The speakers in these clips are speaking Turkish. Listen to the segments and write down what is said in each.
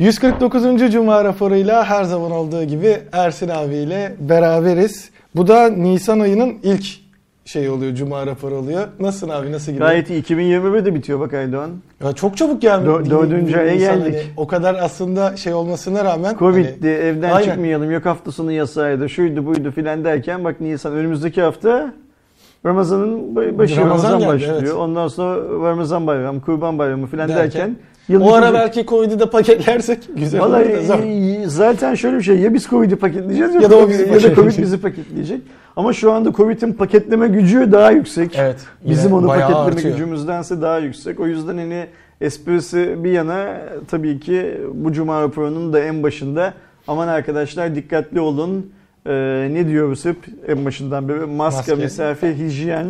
149. Cuma raporuyla her zaman olduğu gibi Ersin abiyle beraberiz. Bu da Nisan ayının ilk şey oluyor, Cuma raporu oluyor. Nasılsın abi, nasıl gidiyor? Gayet iyi. 2021 de bitiyor bak Aydoğan. Ya çok çabuk geldi. Dö- dördüncü aya geldik. hani o kadar aslında şey olmasına rağmen. Covid'di, hani- evden Aynen. çıkmayalım, yok hafta sonu yasaydı, şuydu buydu filan derken bak Nisan önümüzdeki hafta Ramazan'ın başı Ramazan Ramazan, geldi, başlıyor. evet. Ondan sonra Ramazan bayramı, Kurban bayramı filan Derken, derken, O ara belki Covid'i de paketlersek güzel olur da Vallahi e, zaten şöyle bir şey ya biz Covid'i paketleyeceğiz Ya da o bizi ya da Covid bizi paketleyecek. Ama şu anda Covid'in paketleme gücü daha yüksek. Evet. Bizim onu paketleme artıyor. gücümüzdense daha yüksek. O yüzden hani esprisi bir yana tabii ki bu cuma raporunun da en başında aman arkadaşlar dikkatli olun. Ee, ne diyoruz hep en başından beri maske, Maske. mesafe, hijyen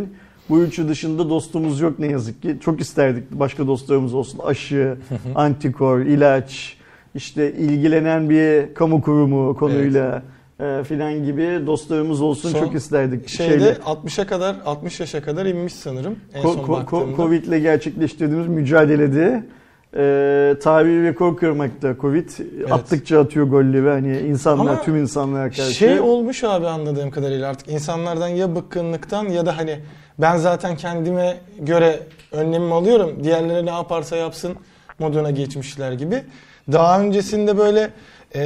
bu üçü dışında dostumuz yok ne yazık ki. Çok isterdik başka dostlarımız olsun. Aşı, antikor, ilaç, işte ilgilenen bir kamu kurumu konuyla e, filan gibi dostlarımız olsun Son çok isterdik. Şeyde Şeyle- 60'a kadar 60 yaşa kadar inmiş sanırım en Ko- son ko- baktığımda. ko- Covid ile gerçekleştirdiğimiz mücadelede e, tarihi rekor kırmakta Covid. Attıkça atıyor golleri hani insanlar, Ama tüm insanlara karşı. Şey olmuş abi anladığım kadarıyla artık insanlardan ya bıkkınlıktan ya da hani ben zaten kendime göre önlemimi alıyorum. Diğerleri ne yaparsa yapsın moduna geçmişler gibi. Daha öncesinde böyle e,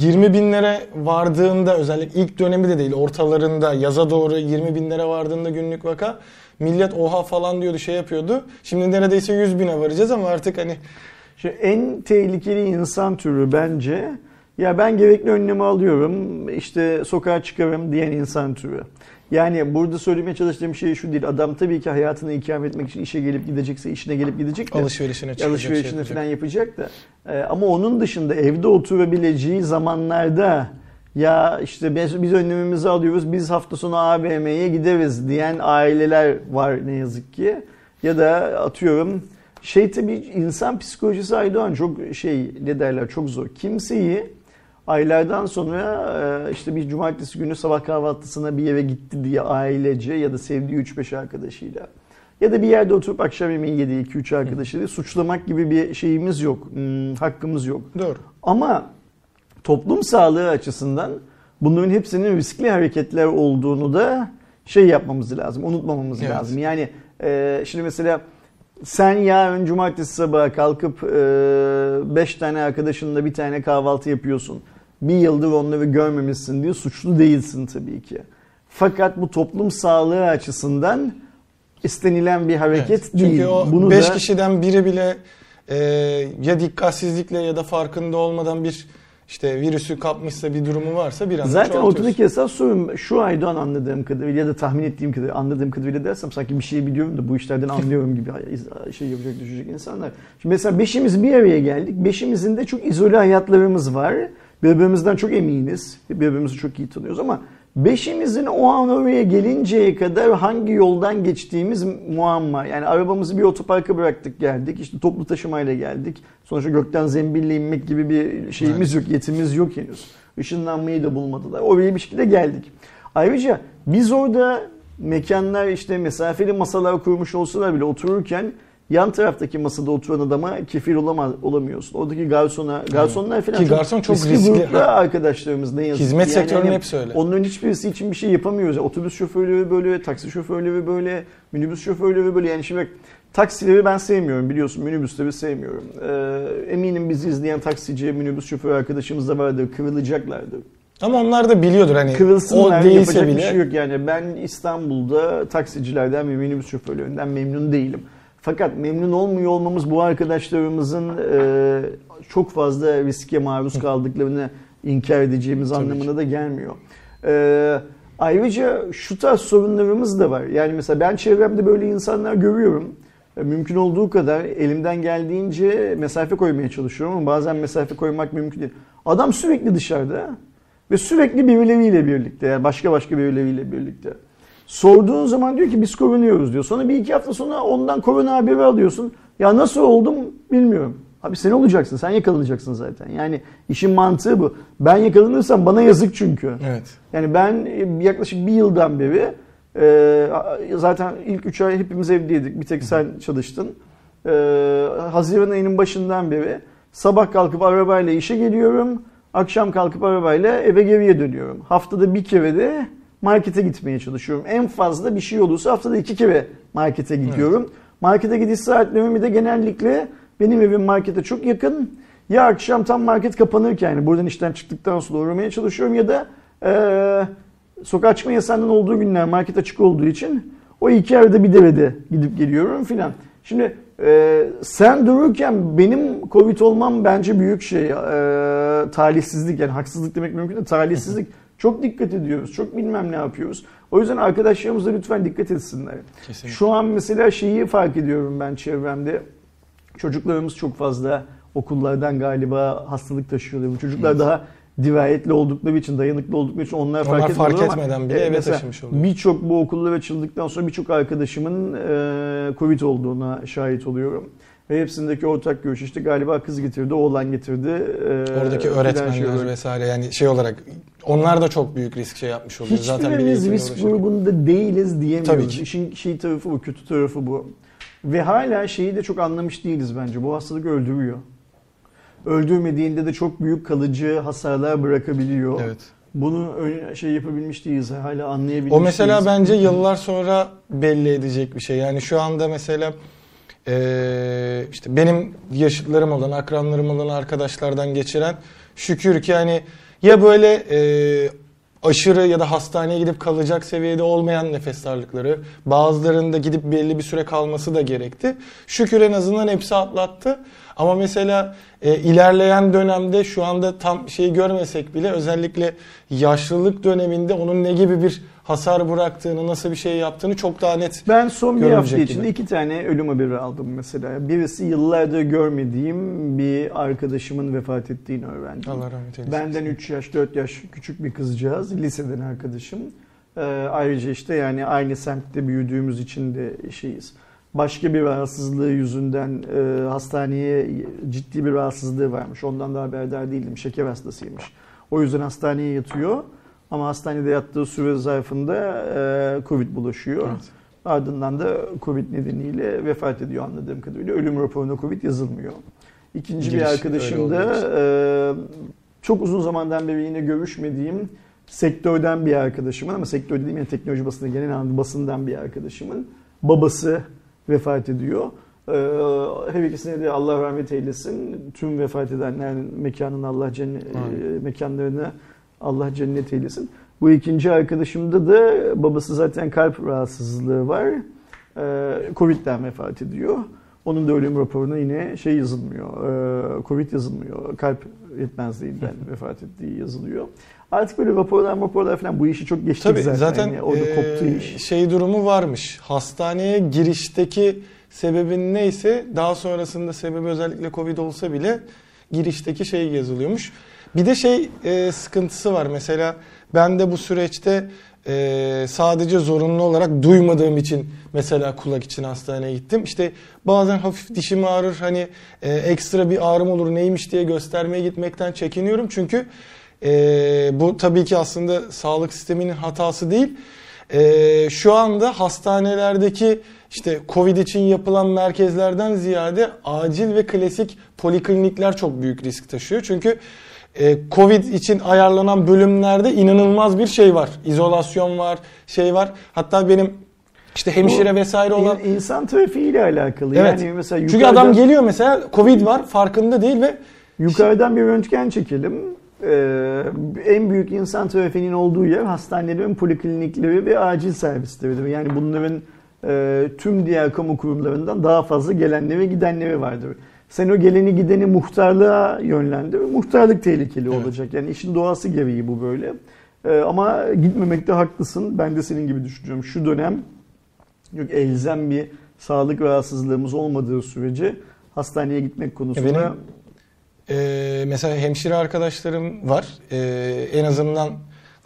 20 binlere vardığında özellikle ilk dönemi de değil ortalarında yaza doğru 20 binlere vardığında günlük vaka millet oha falan diyordu şey yapıyordu. Şimdi neredeyse 100 bine varacağız ama artık hani Şimdi en tehlikeli insan türü bence ya ben gerekli önlemi alıyorum işte sokağa çıkarım diyen insan türü. Yani burada söylemeye çalıştığım şey şu değil. Adam tabii ki hayatını ikame etmek için işe gelip gidecekse işine gelip gidecek de. alışverişine çıkacak alışverişini şey yapacak. falan yapacak da. Ee, ama onun dışında evde oturabileceği zamanlarda ya işte biz, biz önlemimizi alıyoruz biz hafta sonu AVM'ye gideriz diyen aileler var ne yazık ki. Ya da atıyorum şey tabii insan psikolojisi Aydoğan çok şey ne derler çok zor. Kimseyi aylardan sonra e, işte bir cumartesi günü sabah kahvaltısına bir yere gitti diye ailece ya da sevdiği 3-5 arkadaşıyla ya da bir yerde oturup akşam yemeği yediği 2-3 arkadaşıyla suçlamak gibi bir şeyimiz yok. hmm, hakkımız yok. Doğru. Ama toplum sağlığı açısından bunların hepsinin riskli hareketler olduğunu da şey yapmamız lazım, unutmamamız Evet. lazım. Yani e, şimdi mesela sen yarın cumartesi sabahı kalkıp 5 tane arkadaşınla bir tane kahvaltı yapıyorsun. Bir yıldır onları görmemişsin diye suçlu değilsin tabii ki. Fakat bu toplum sağlığı açısından istenilen bir hareket Evet. değil. Çünkü o Bunu 5 da- kişiden biri bile e, ya dikkatsizlikle ya da farkında olmadan bir işte virüsü kapmışsa bir durumu varsa bir anda Zaten ortadaki esas sorun şu Aydoğan anladığım kadarıyla ya da tahmin ettiğim kadarıyla anladığım kadarıyla dersem sanki bir şey biliyorum da bu işlerden anlıyorum gibi şey yapacak düşecek insanlar. Şimdi mesela beşimiz bir araya geldik. Beşimizin de çok izole hayatlarımız var. Birbirimizden çok eminiz. Birbirimizi çok iyi tanıyoruz ama beşimizin o an oraya gelinceye kadar hangi yoldan geçtiğimiz muamma. Yani arabamızı bir otoparka bıraktık geldik. İşte toplu taşımayla geldik. Sonuçta gökten zembille inmek gibi bir şeyimiz yok, yetimiz yok henüz. Işınlanmayı da bulmadılar. Oraya bir şekilde geldik. Ayrıca biz orada mekanlar işte mesafeli masalar kurmuş olsalar bile otururken yan taraftaki masada oturan adama kefil olamaz, olamıyorsun. Oradaki garsona, garsonlar falan Ki garson çok riskli riskli. gruplar arkadaşlarımız ne yazık ki. Hizmet Yani sektörünün hani hepsi öyle. Onların hiçbirisi için bir şey yapamıyoruz. Yani otobüs şoförleri böyle, taksi şoförleri böyle, minibüs şoförleri böyle. Yani şimdi bak, taksileri ben sevmiyorum biliyorsun, minibüsleri sevmiyorum. Ee, eminim bizi izleyen taksici, minibüs şoförü arkadaşımız da vardır, kırılacaklardır. Ama onlar da biliyordur hani Kırılsınlar, o değilse yapacak bile. bir şey yok. Yani ben İstanbul'da taksicilerden ve minibüs şoförlerinden memnun değilim. Fakat memnun olmuyor olmamız bu arkadaşlarımızın e, çok fazla riske maruz kaldıklarını inkar edeceğimiz Tabii anlamına da gelmiyor. E, ayrıca şu tarz sorunlarımız da var. Yani mesela ben çevremde böyle insanlar görüyorum. E, Mümkün olduğu kadar elimden geldiğince mesafe koymaya çalışıyorum ama bazen mesafe koymak mümkün değil. Adam sürekli dışarıda ve sürekli birileriyle birlikte yani başka başka birileriyle birlikte. Sorduğun zaman diyor ki biz korunuyoruz diyor. Sonra bir iki hafta sonra ondan korona haberi alıyorsun. Ya nasıl oldum bilmiyorum. Abi sen olacaksın. Sen yakalanacaksın zaten. Yani işin mantığı bu. Ben yakalanırsam bana yazık çünkü. Evet. Yani ben e, yaklaşık bir yıldan beri e, zaten ilk üç ay hepimiz evdeydik. Bir tek sen çalıştın. E, Haziran ayının başından beri Sabah kalkıp arabayla işe geliyorum. Akşam kalkıp arabayla eve geriye dönüyorum. Haftada bir kere de markete gitmeye çalışıyorum. En fazla bir şey olursa haftada iki kere markete gidiyorum. Markete gidiş saatlerimi de genellikle benim evim markete çok yakın. Ya akşam tam market kapanırken yani buradan işten çıktıktan sonra uğramaya çalışıyorum ya da eee sokağa çıkma yasağının olduğu günler market açık olduğu için o iki yerde bir devede gidip geliyorum filan. Şimdi e, sen dururken benim Covid olmam bence büyük şey. E, talihsizlik yani haksızlık demek mümkün de talihsizlik. Çok dikkat ediyoruz. Çok bilmem ne yapıyoruz. O yüzden arkadaşlarımız da lütfen dikkat etsinler. Kesinlikle. Şu an mesela şeyi fark ediyorum ben çevremde. Çocuklarımız çok fazla okullardan galiba hastalık taşıyorlar. Bu çocuklar Evet. daha dirayetli oldukları için, dayanıklı oldukları için onlar, Onlar fark, fark etmiyorlar ama, etmeden bile e, eve taşımış oluyor. Birçok bu okullar açıldıktan sonra birçok arkadaşımın e, Covid olduğuna şahit oluyorum. Ve hepsindeki ortak görüş işte galiba kız getirdi, oğlan getirdi. e, Oradaki öğretmenler şey vesaire yani şey olarak onlar da çok büyük risk şey yapmış oluyor. Zaten bir Hiçbirimiz eğitimle risk grubunda değiliz diyemiyoruz. Tabii ki. İşin şey tarafı bu, kötü tarafı bu. Ve hala şeyi de çok anlamış değiliz bence. Bu hastalık öldürüyor. Öldürmediğinde de çok büyük kalıcı hasarlar bırakabiliyor. Evet. Bunu şey yapabilmiş değiliz. Hala anlayabilmiş O mesela değiliz. bence yıllar sonra belli edecek bir şey. Yani şu anda mesela eee, işte benim yaşıtlarım olan, akranlarım olan arkadaşlardan geçiren şükür ki hani ya böyle eee, aşırı ya da hastaneye gidip kalacak seviyede olmayan nefes darlıkları, bazılarında gidip belli bir süre kalması da gerekti. Şükür en azından hepsi atlattı. Ama mesela e, ilerleyen dönemde şu anda tam şeyi görmesek bile özellikle yaşlılık döneminde onun ne gibi bir hasar bıraktığını, nasıl bir şey yaptığını çok daha net Ben son bir hafta içinde iki tane ölüm haberi aldım mesela. Birisi yıllardır görmediğim bir arkadaşımın vefat ettiğini öğrendim. Allah rahmet eylesin. Benden 3 yaş 4 yaş küçük bir kızcağız liseden arkadaşım. Ee, ayrıca işte yani aynı semtte büyüdüğümüz için de şeyiz. Başka bir rahatsızlığı yüzünden e, hastaneye ciddi bir rahatsızlığı varmış. Ondan da haberdar değildim. Şeker hastasıymış. O yüzden hastaneye yatıyor. Ama hastanede yattığı süre zarfında e, Covid bulaşıyor. Evet. Ardından da Covid nedeniyle vefat ediyor anladığım kadarıyla. Ölüm raporuna Covid yazılmıyor. İkinci bir Giriş arkadaşım öyle da e, çok uzun zamandan beri yine görüşmediğim sektörden bir arkadaşımın ama sektör dediğim yani teknoloji basında genel anlamda basından bir arkadaşımın babası vefat ediyor. E, her ikisine de Allah rahmet eylesin. Tüm vefat edenlerin mekanını Allah cennet, e, mekanlarını Allah cennet eylesin. Bu ikinci arkadaşımda da babası zaten kalp rahatsızlığı var. Ee, Covid'den vefat ediyor. Onun da ölüm raporuna yine şey yazılmıyor. ee, Covid yazılmıyor. Kalp yetmezliğinden vefat ettiği yazılıyor. Artık böyle raporlar raporlar falan bu işi çok geçtik Tabii zaten. zaten, Yani orada eee, koptu iş. şey durumu varmış. Hastaneye girişteki sebebin neyse daha sonrasında sebebi özellikle Covid olsa bile girişteki şey yazılıyormuş. Bir de şey e, sıkıntısı var. Mesela ben de bu süreçte e, sadece zorunlu olarak duymadığım için mesela kulak için hastaneye gittim. İşte bazen hafif dişim ağrır hani e, ekstra bir ağrım olur neymiş diye göstermeye gitmekten çekiniyorum. Çünkü e, bu tabii ki aslında sağlık sisteminin hatası değil. E, şu anda hastanelerdeki işte Covid için yapılan merkezlerden ziyade acil ve klasik poliklinikler çok büyük risk taşıyor. Çünkü e, Covid için ayarlanan bölümlerde inanılmaz bir şey var. İzolasyon var, şey var. Hatta benim işte hemşire Bu vesaire olan İn- insan trafiğiyle alakalı. Evet. Yani mesela Çünkü yukarıdan- adam geliyor mesela Covid var farkında değil ve Yukarıdan bir röntgen çekelim. Ee, en büyük insan trafiğinin olduğu yer hastanelerin poliklinikleri ve acil servisleridir. Yani bunların e, tüm diğer kamu kurumlarından daha fazla gelenleri ve gidenleri vardır. Sen o geleni gideni muhtarlığa yönlendir. Muhtarlık tehlikeli Evet. olacak. Yani işin doğası gereği bu böyle. Ee, ama gitmemekte haklısın. Ben de senin gibi düşünüyorum. Şu dönem yok elzem bir sağlık rahatsızlığımız olmadığı sürece hastaneye gitmek konusunda benim Ee, mesela hemşire arkadaşlarım var. Ee, en azından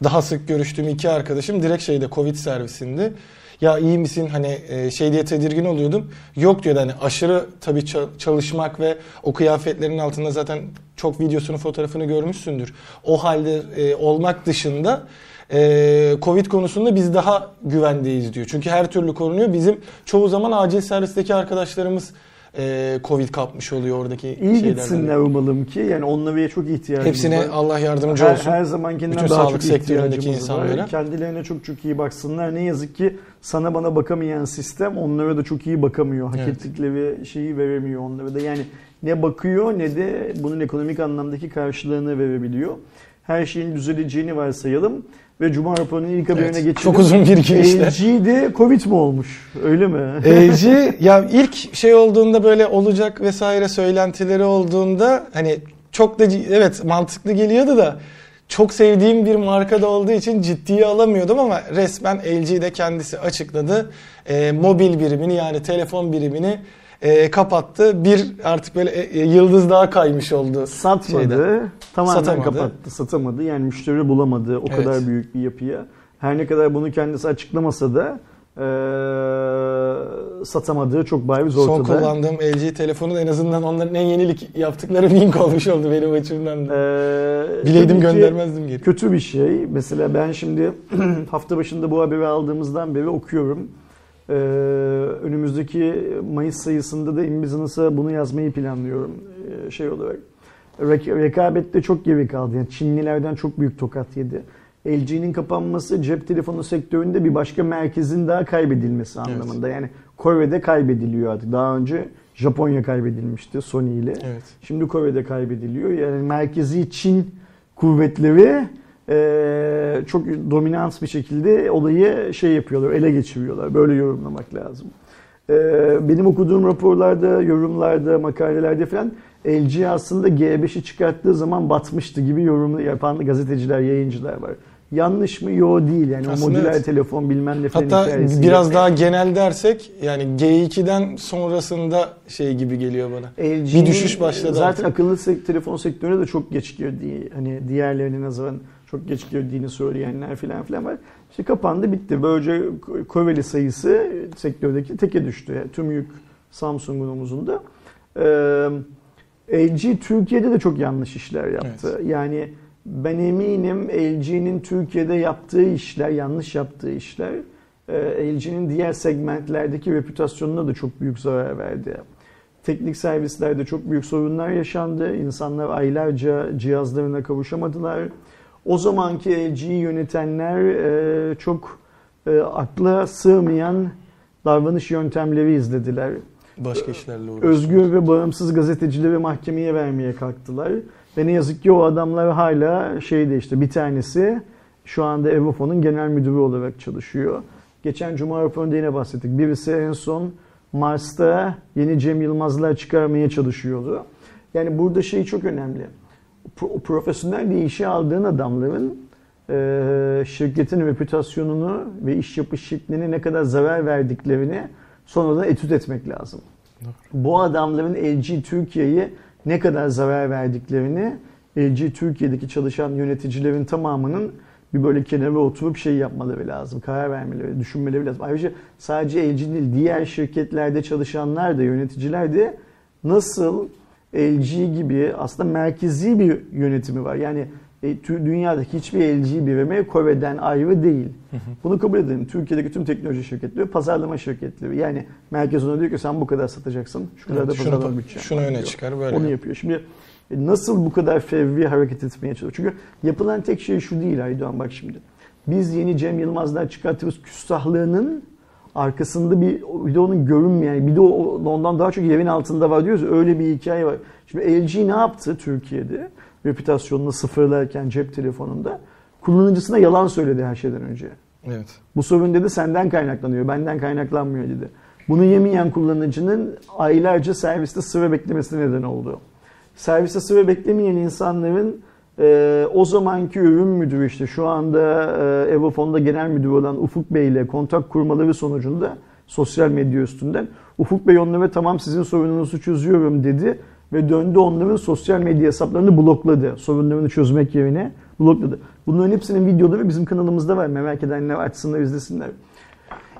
daha sık görüştüğüm iki arkadaşım direkt şeyde Covid servisinde. Ya iyi misin hani e, şey diye tedirgin oluyordum. Yok diyordu hani aşırı tabii ça- çalışmak ve o kıyafetlerin altında zaten çok videosunu fotoğrafını görmüşsündür. O halde e, olmak dışında e, Covid konusunda biz daha güvendeyiz diyor. Çünkü her türlü korunuyor. Bizim çoğu zaman acil servisteki arkadaşlarımız e, Covid kapmış oluyor oradaki İyi şeylerden. gitsinler umalım ki. Yani onlara çok ihtiyacımız Hepsine var. Allah yardımcı her, olsun. her zamankinden Bütün daha çok ihtiyacımız insanlara. var. Kendilerine çok çok iyi baksınlar. Ne yazık ki sana bana bakamayan sistem onlara da çok iyi bakamıyor. Hak Evet. ettikleri şeyi veremiyor onlara da. Yani ne bakıyor ne de bunun ekonomik anlamdaki karşılığını verebiliyor. Her şeyin düzeleceğini varsayalım ve Cuma raporunun ilk haberine Evet, geçelim. çok uzun bir girişle. LG'de Covid mi olmuş? Öyle mi? LG ya ilk şey olduğunda böyle olacak vesaire söylentileri olduğunda hani çok da evet mantıklı geliyordu da çok sevdiğim bir markada olduğu için ciddiye alamıyordum ama resmen LG de kendisi açıkladı. Ee, mobil birimini yani telefon birimini e, kapattı. Bir artık böyle e, e, yıldız daha kaymış oldu. Satmadı. Tamamen Satamadı. kapattı. Satamadı. Yani müşteri bulamadı o Evet. kadar büyük bir yapıya. Her ne kadar bunu kendisi açıklamasa da eee, satamadığı çok bariz Son ortada. kullandığım LG telefonun en azından onların en yenilik yaptıkları link olmuş oldu benim açımdan da. Eee, Bileydim göndermezdim geri. Kötü bir şey. Mesela ben şimdi hafta başında bu haberi aldığımızdan beri okuyorum. Ee, önümüzdeki Mayıs sayısında da InBusiness'a bunu yazmayı planlıyorum ee, şey olarak. Rek- rekabette çok geri kaldı. Yani Çinlilerden çok büyük tokat yedi. LG'nin kapanması cep telefonu sektöründe bir başka merkezin daha kaybedilmesi Evet. anlamında. Yani Kore'de kaybediliyor artık. Daha önce Japonya kaybedilmişti Sony ile. Evet. Şimdi Kore'de kaybediliyor. Yani merkezi Çin kuvvetleri eee, çok dominant bir şekilde olayı şey yapıyorlar, ele geçiriyorlar. Böyle yorumlamak lazım. Eee, benim okuduğum raporlarda, yorumlarda, makalelerde falan LG aslında G5'i çıkarttığı zaman batmıştı gibi yorum yapan gazeteciler, yayıncılar var. Yanlış mı? Yo değil. Yani Aslında o modüler evet. telefon bilmem ne falan Hatta biraz daha genel dersek yani G2'den sonrasında şey gibi geliyor bana. LG'nin Bir düşüş başladı Zaten artık. akıllı telefon sektörüne de çok geç girdiği, hani diğerlerine nazaran çok geç girdiğini söyleyenler filan filan var. İşte kapandı bitti. Böylece Koreli sayısı sektördeki teke düştü. Tüm yük Samsung'un omuzunda. Ee, LG Türkiye'de de çok yanlış işler yaptı. Yani ben eminim LG'nin Türkiye'de yaptığı işler, yanlış yaptığı işler e, LG'nin diğer segmentlerdeki reputasyonuna da çok büyük zarar verdi. Teknik servislerde çok büyük sorunlar yaşandı. İnsanlar aylarca cihazlarına kavuşamadılar. O zamanki LG'yi yönetenler e, çok e, akla sığmayan davranış yöntemleri izlediler. Başka işlerle uğraşıyor. Özgür ve bağımsız gazetecileri mahkemeye vermeye kalktılar. Ve ne yazık ki o adamlar hala şeyde işte bir tanesi şu anda Evofon'un genel müdürü olarak çalışıyor. Geçen Cuma raporunda yine bahsettik. Birisi en son Mars'ta yeni Cem Yılmazlar çıkarmaya çalışıyordu. Yani burada şey çok önemli. Pro- profesyonel bir işe aldığın adamların e, şirketin reputasyonunu ve iş yapış şekline ne kadar zarar verdiklerini sonradan etüt etmek lazım. Bu adamların LG Türkiye'ye ne kadar zarar verdiklerini LG Türkiye'deki çalışan yöneticilerin tamamının bir böyle kenara oturup şey yapmaları lazım. Karar vermeleri, düşünmeleri lazım. Ayrıca sadece LG değil diğer şirketlerde çalışanlar da yöneticiler de nasıl LG gibi aslında merkezi bir yönetimi var. Yani e, dünyadaki hiçbir LG birimi Kore'den ayrı değil. Bunu kabul edelim. Türkiye'deki tüm teknoloji şirketleri pazarlama şirketleri. Yani merkez ona diyor ki sen bu kadar satacaksın. Şu kadar Evet, da pazarlama bütçen şunu öne çıkar böyle. Onu yapıyor. Şimdi e, nasıl bu kadar fevri hareket etmeye çalışıyor? Çünkü yapılan tek şey şu değil Aydoğan bak şimdi. Biz yeni Cem Yılmazlar çıkartıyoruz küstahlığının arkasında bir, bir de onun görünmeyen, bir de o- ondan daha çok yerin altında var diyoruz. Öyle bir hikaye var. Şimdi LG ne yaptı Türkiye'de? Reputasyonunu sıfırlarken cep telefonunda. Kullanıcısına yalan söyledi her şeyden önce. Evet. Bu sorun dedi senden kaynaklanıyor, benden kaynaklanmıyor dedi. Bunu yemeyen kullanıcının aylarca serviste sıra beklemesine neden oldu. Serviste sıra beklemeyen insanların e, o zamanki ürün müdürü işte şu anda e, Evofon'da genel müdür olan Ufuk Bey ile kontak kurmaları sonucunda sosyal medya üstünden Ufuk Bey onlara tamam sizin sorununuzu çözüyorum dedi ve döndü onların sosyal medya hesaplarını blokladı. Sorunlarını çözmek yerine blokladı. Bunların hepsinin videoları bizim kanalımızda var. Merak edenler açsınlar izlesinler.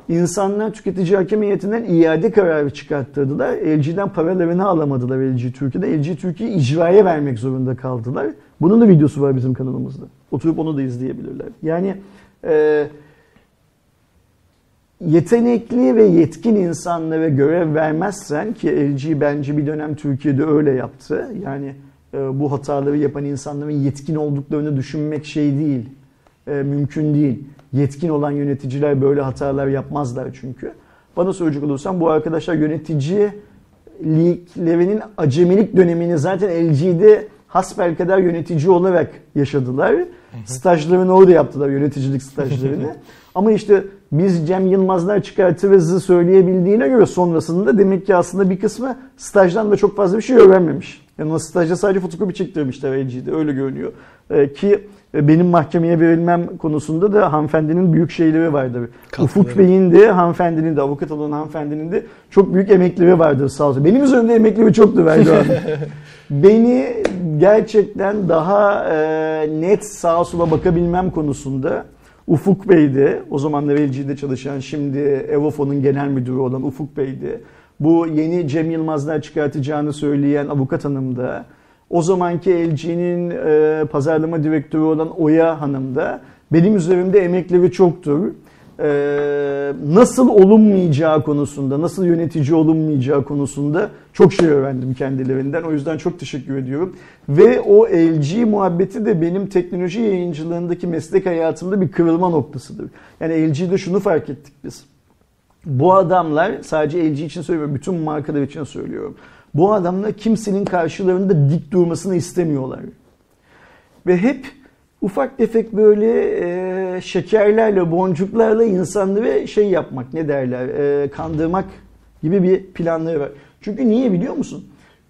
İnsanlar tüketici hakem heyetinden iade kararı çıkarttırdılar. LG'den paralarını alamadılar LG Türkiye'de. LG Türkiye icraya vermek zorunda kaldılar. Bunun da videosu var bizim kanalımızda. Oturup onu da izleyebilirler. Yani e, yetenekli ve yetkin insanlara görev vermezsen ki LG bence bir dönem Türkiye'de öyle yaptı. Yani e, bu hataları yapan insanların yetkin olduklarını düşünmek şey değil. E, mümkün değil. Yetkin olan yöneticiler böyle hatalar yapmazlar çünkü. Bana soracak olursan bu arkadaşlar yöneticiliklerinin acemilik dönemini zaten LG'de hasbelkader yönetici olarak yaşadılar. Stajlarını orada yaptılar yöneticilik stajlarını. Ama işte biz Cem Yılmazlar çıkartırızı söyleyebildiğine göre sonrasında demek ki aslında bir kısmı stajdan da çok fazla bir şey öğrenmemiş. Yani o stajda sadece fotokopi çektirmişler LG'de öyle görünüyor. Ee, ki benim mahkemeye verilmem konusunda da hanımefendinin büyük şeyleri vardır. Ufuk Bey'in de hanımefendinin de avukat olan hanımefendinin de çok büyük emekleri vardır sağ olsun. Benim üzerimde emekleri çoktu Erdoğan. Beni gerçekten daha e, net sağa sola bakabilmem konusunda Ufuk Bey'di. O zamanlar LG'de çalışan şimdi Evofon'un genel müdürü olan Ufuk Bey'di. Bu yeni Cem Yılmazlar çıkartacağını söyleyen avukat hanım da. O zamanki LG'nin e, pazarlama direktörü olan Oya Hanım da. Benim üzerimde emekleri çoktur. E, nasıl olunmayacağı konusunda, nasıl yönetici olunmayacağı konusunda çok şey öğrendim kendilerinden. O yüzden çok teşekkür ediyorum. Ve o LG muhabbeti de benim teknoloji yayıncılığındaki meslek hayatımda bir kırılma noktasıdır. Yani LG'de şunu fark ettik biz. Bu adamlar sadece LG için söylüyorum, bütün markalar için söylüyorum. Bu adamlar kimsenin karşılarında dik durmasını istemiyorlar. Ve hep ufak tefek böyle e, şekerlerle, boncuklarla insanları şey yapmak, ne derler, e, kandırmak gibi bir planları var. Çünkü niye biliyor musun?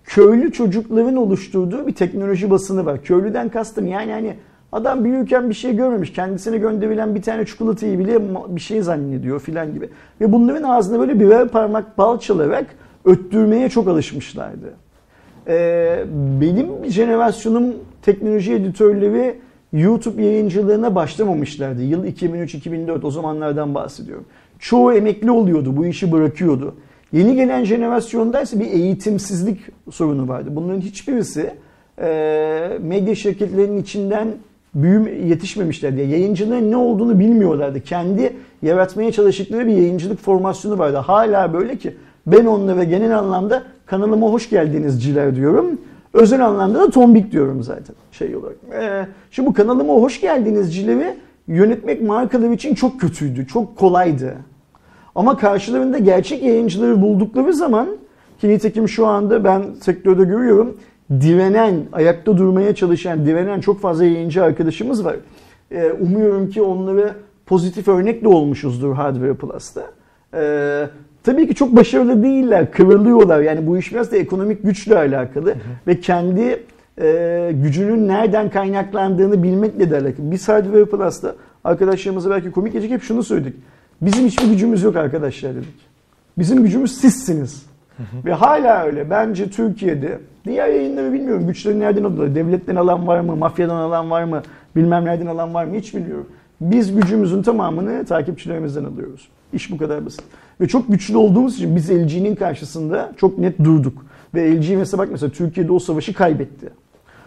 Köylü çocukların oluşturduğu bir teknoloji basını var. Köylüden kastım yani hani adam büyürken bir şey görmemiş. Kendisine gönderilen bir tane çikolatayı bile bir şey zannediyor filan gibi. Ve bunların ağzına böyle birer parmak bal çalarak öttürmeye çok alışmışlardı. Ee, benim jenerasyonum teknoloji editörleri YouTube yayıncılığına başlamamışlardı. Yıl 2003-2004 o zamanlardan bahsediyorum. Çoğu emekli oluyordu, bu işi bırakıyordu. Yeni gelen jenerasyonda ise bir eğitimsizlik sorunu vardı. Bunların hiçbirisi e, medya şirketlerinin içinden büyüm yetişmemişlerdi. Yayıncılığın ne olduğunu bilmiyorlardı. Kendi yaratmaya çalıştıkları bir yayıncılık formasyonu vardı. Hala böyle ki ben onlara genel anlamda kanalıma hoş geldinizciler diyorum. Özel anlamda da tombik diyorum zaten şey olarak. Ee, şimdi bu kanalıma hoş geldinizcileri yönetmek markalar için çok kötüydü, çok kolaydı. Ama karşılarında gerçek yayıncıları buldukları zaman ki nitekim şu anda ben sektörde görüyorum direnen, ayakta durmaya çalışan, direnen çok fazla yayıncı arkadaşımız var. Ee, umuyorum ki onlara pozitif örnek de olmuşuzdur Hardware Plus'ta. Ee, tabii ki çok başarılı değiller, kıvrılıyorlar. Yani bu iş biraz da ekonomik güçle alakalı hı hı. ve kendi e, gücünün nereden kaynaklandığını bilmekle de alakalı. Biz Hardware Plus'ta arkadaşlarımıza belki komik gelecek hep şunu söyledik. Bizim hiçbir gücümüz yok arkadaşlar dedik. Bizim gücümüz sizsiniz. Ve hala öyle. Bence Türkiye'de diğer yayınları bilmiyorum. Güçleri nereden alıyorlar? Devletten alan var mı? Mafyadan alan var mı? Bilmem nereden alan var mı? Hiç bilmiyorum. Biz gücümüzün tamamını takipçilerimizden alıyoruz. İş bu kadar basit. Ve çok güçlü olduğumuz için biz LG'nin karşısında çok net durduk. Ve LG mesela bak mesela Türkiye'de o savaşı kaybetti.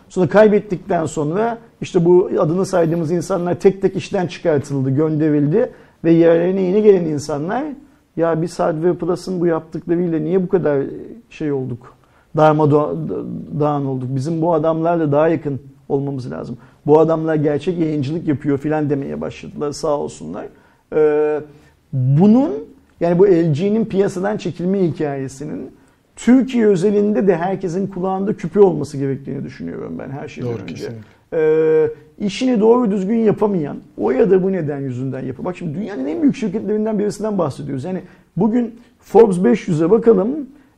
Sonra kaybettikten sonra işte bu adını saydığımız insanlar tek tek işten çıkartıldı, gönderildi ve yerlerine yeni gelen insanlar ya biz Hardware Plus'ın bu yaptıklarıyla niye bu kadar şey olduk? Darmadağın olduk. Bizim bu adamlarla daha yakın olmamız lazım. Bu adamlar gerçek yayıncılık yapıyor filan demeye başladılar sağ olsunlar. Ee, bunun yani bu LG'nin piyasadan çekilme hikayesinin Türkiye özelinde de herkesin kulağında küpe olması gerektiğini düşünüyorum ben her şeyden Doğru, önce. Kesinlikle. Ee, işini doğru düzgün yapamayan, o ya da bu neden yüzünden yapıyor. Bak şimdi dünyanın en büyük şirketlerinden birisinden bahsediyoruz. Yani bugün Forbes 500'e bakalım,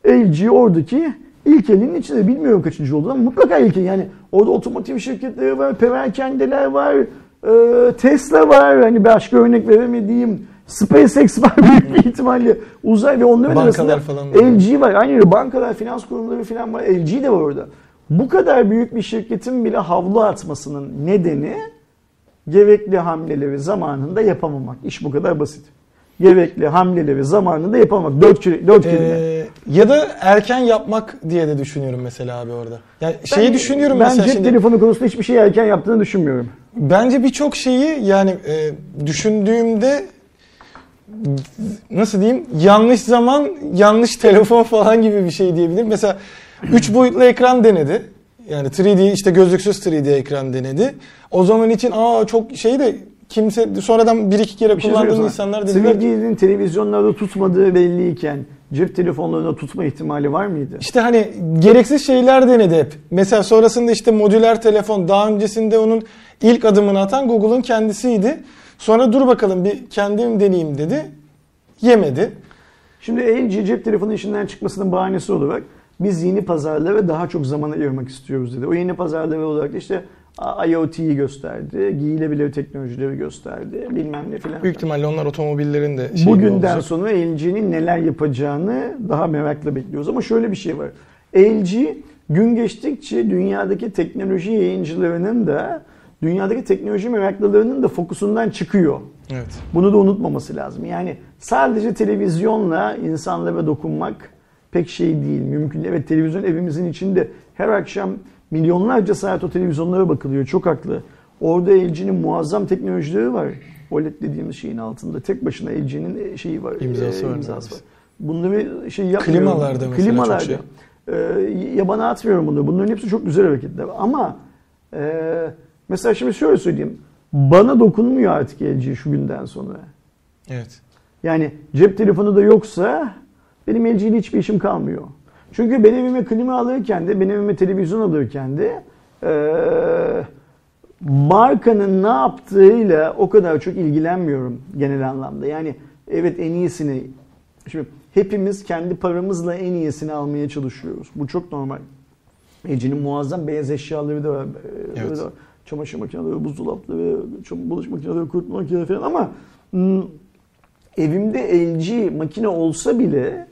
LG oradaki ilk elinin içinde bilmiyorum kaçıncı olduğunu ama mutlaka ilk el. Yani orada otomotiv şirketleri var, perakенdeler var, e, Tesla var. Hani başka örnek veremediğim SpaceX var büyük bir ihtimalle. Uzay ve onların Bankalar arasında falan var. LG var. Aynı öyle bankalar, finans kurumları falan var. LG de var orada. Bu kadar büyük bir şirketin bile havlu atmasının nedeni gerekli hamleleri zamanında yapamamak. İş bu kadar basit. Gerekli hamleleri zamanında yapamamak. Dört, dört kelime. Ee, ya da erken yapmak diye de düşünüyorum mesela abi orada. Yani şeyi Ben- düşünüyorum ben mesela cep şimdi. telefonu konusunda hiçbir şey erken yaptığını düşünmüyorum. Bence birçok şeyi yani e, düşündüğümde nasıl diyeyim yanlış zaman yanlış telefon falan gibi bir şey diyebilirim. Mesela 3 boyutlu ekran denedi. Yani 3D işte gözlüksüz 3D ekran denedi. O zaman için aa çok şey de kimse sonradan bir iki kere Bir şey insanlar dediler ki 3D'nin televizyonlarda tutmadığı belliyken cep telefonlarına tutma ihtimali var mıydı? işte hani gereksiz şeyler denedi hep. Mesela sonrasında işte modüler telefon daha öncesinde onun ilk adımını atan Google'ın kendisiydi. Sonra dur bakalım bir kendim deneyeyim dedi. Yemedi. Şimdi LG cep telefonu işinden çıkmasının bahanesi olarak biz yeni pazarlara daha çok zaman ayırmak istiyoruz dedi. O yeni pazarlara olarak işte IoT'yi gösterdi, giyilebilir teknolojileri gösterdi, bilmem ne filan. Büyük ihtimalle onlar otomobillerin de şeyi Bugünden olacak. sonra LG'nin neler yapacağını daha merakla bekliyoruz. Ama şöyle bir şey var. LG gün geçtikçe dünyadaki teknoloji yayıncılarının da dünyadaki teknoloji meraklılarının da fokusundan çıkıyor. Evet. Bunu da unutmaması lazım. Yani sadece televizyonla insanlara dokunmak pek şey değil. Mümkün. Evet televizyon evimizin içinde her akşam milyonlarca saat o televizyonlara bakılıyor. Çok haklı. Orada LG'nin muazzam teknolojileri var. OLED dediğimiz şeyin altında tek başına LG'nin şeyi var. İmzası e, var imzası var. Bunları şey yapmıyorum. Klimalarda mesela Klimalarda. çok şey. E, yabana atmıyorum bunları. Bunların hepsi çok güzel hareketler. Ama e, mesela şimdi şöyle söyleyeyim. Bana dokunmuyor artık LG şu günden sonra. Evet. Yani cep telefonu da yoksa benim LG ile hiçbir işim kalmıyor. Çünkü ben evime klima alırken de, ben evime televizyon alırken de eee, markanın ne yaptığıyla o kadar çok ilgilenmiyorum genel anlamda. Yani evet en iyisini, şimdi hepimiz kendi paramızla en iyisini almaya çalışıyoruz. Bu çok normal. LG'nin muazzam beyaz eşyaları da var. Evet. da var. Çamaşır makineleri, buzdolapları, bulaşık makineleri, kurutma makineleri falan ama hmm, evimde LG makine olsa bile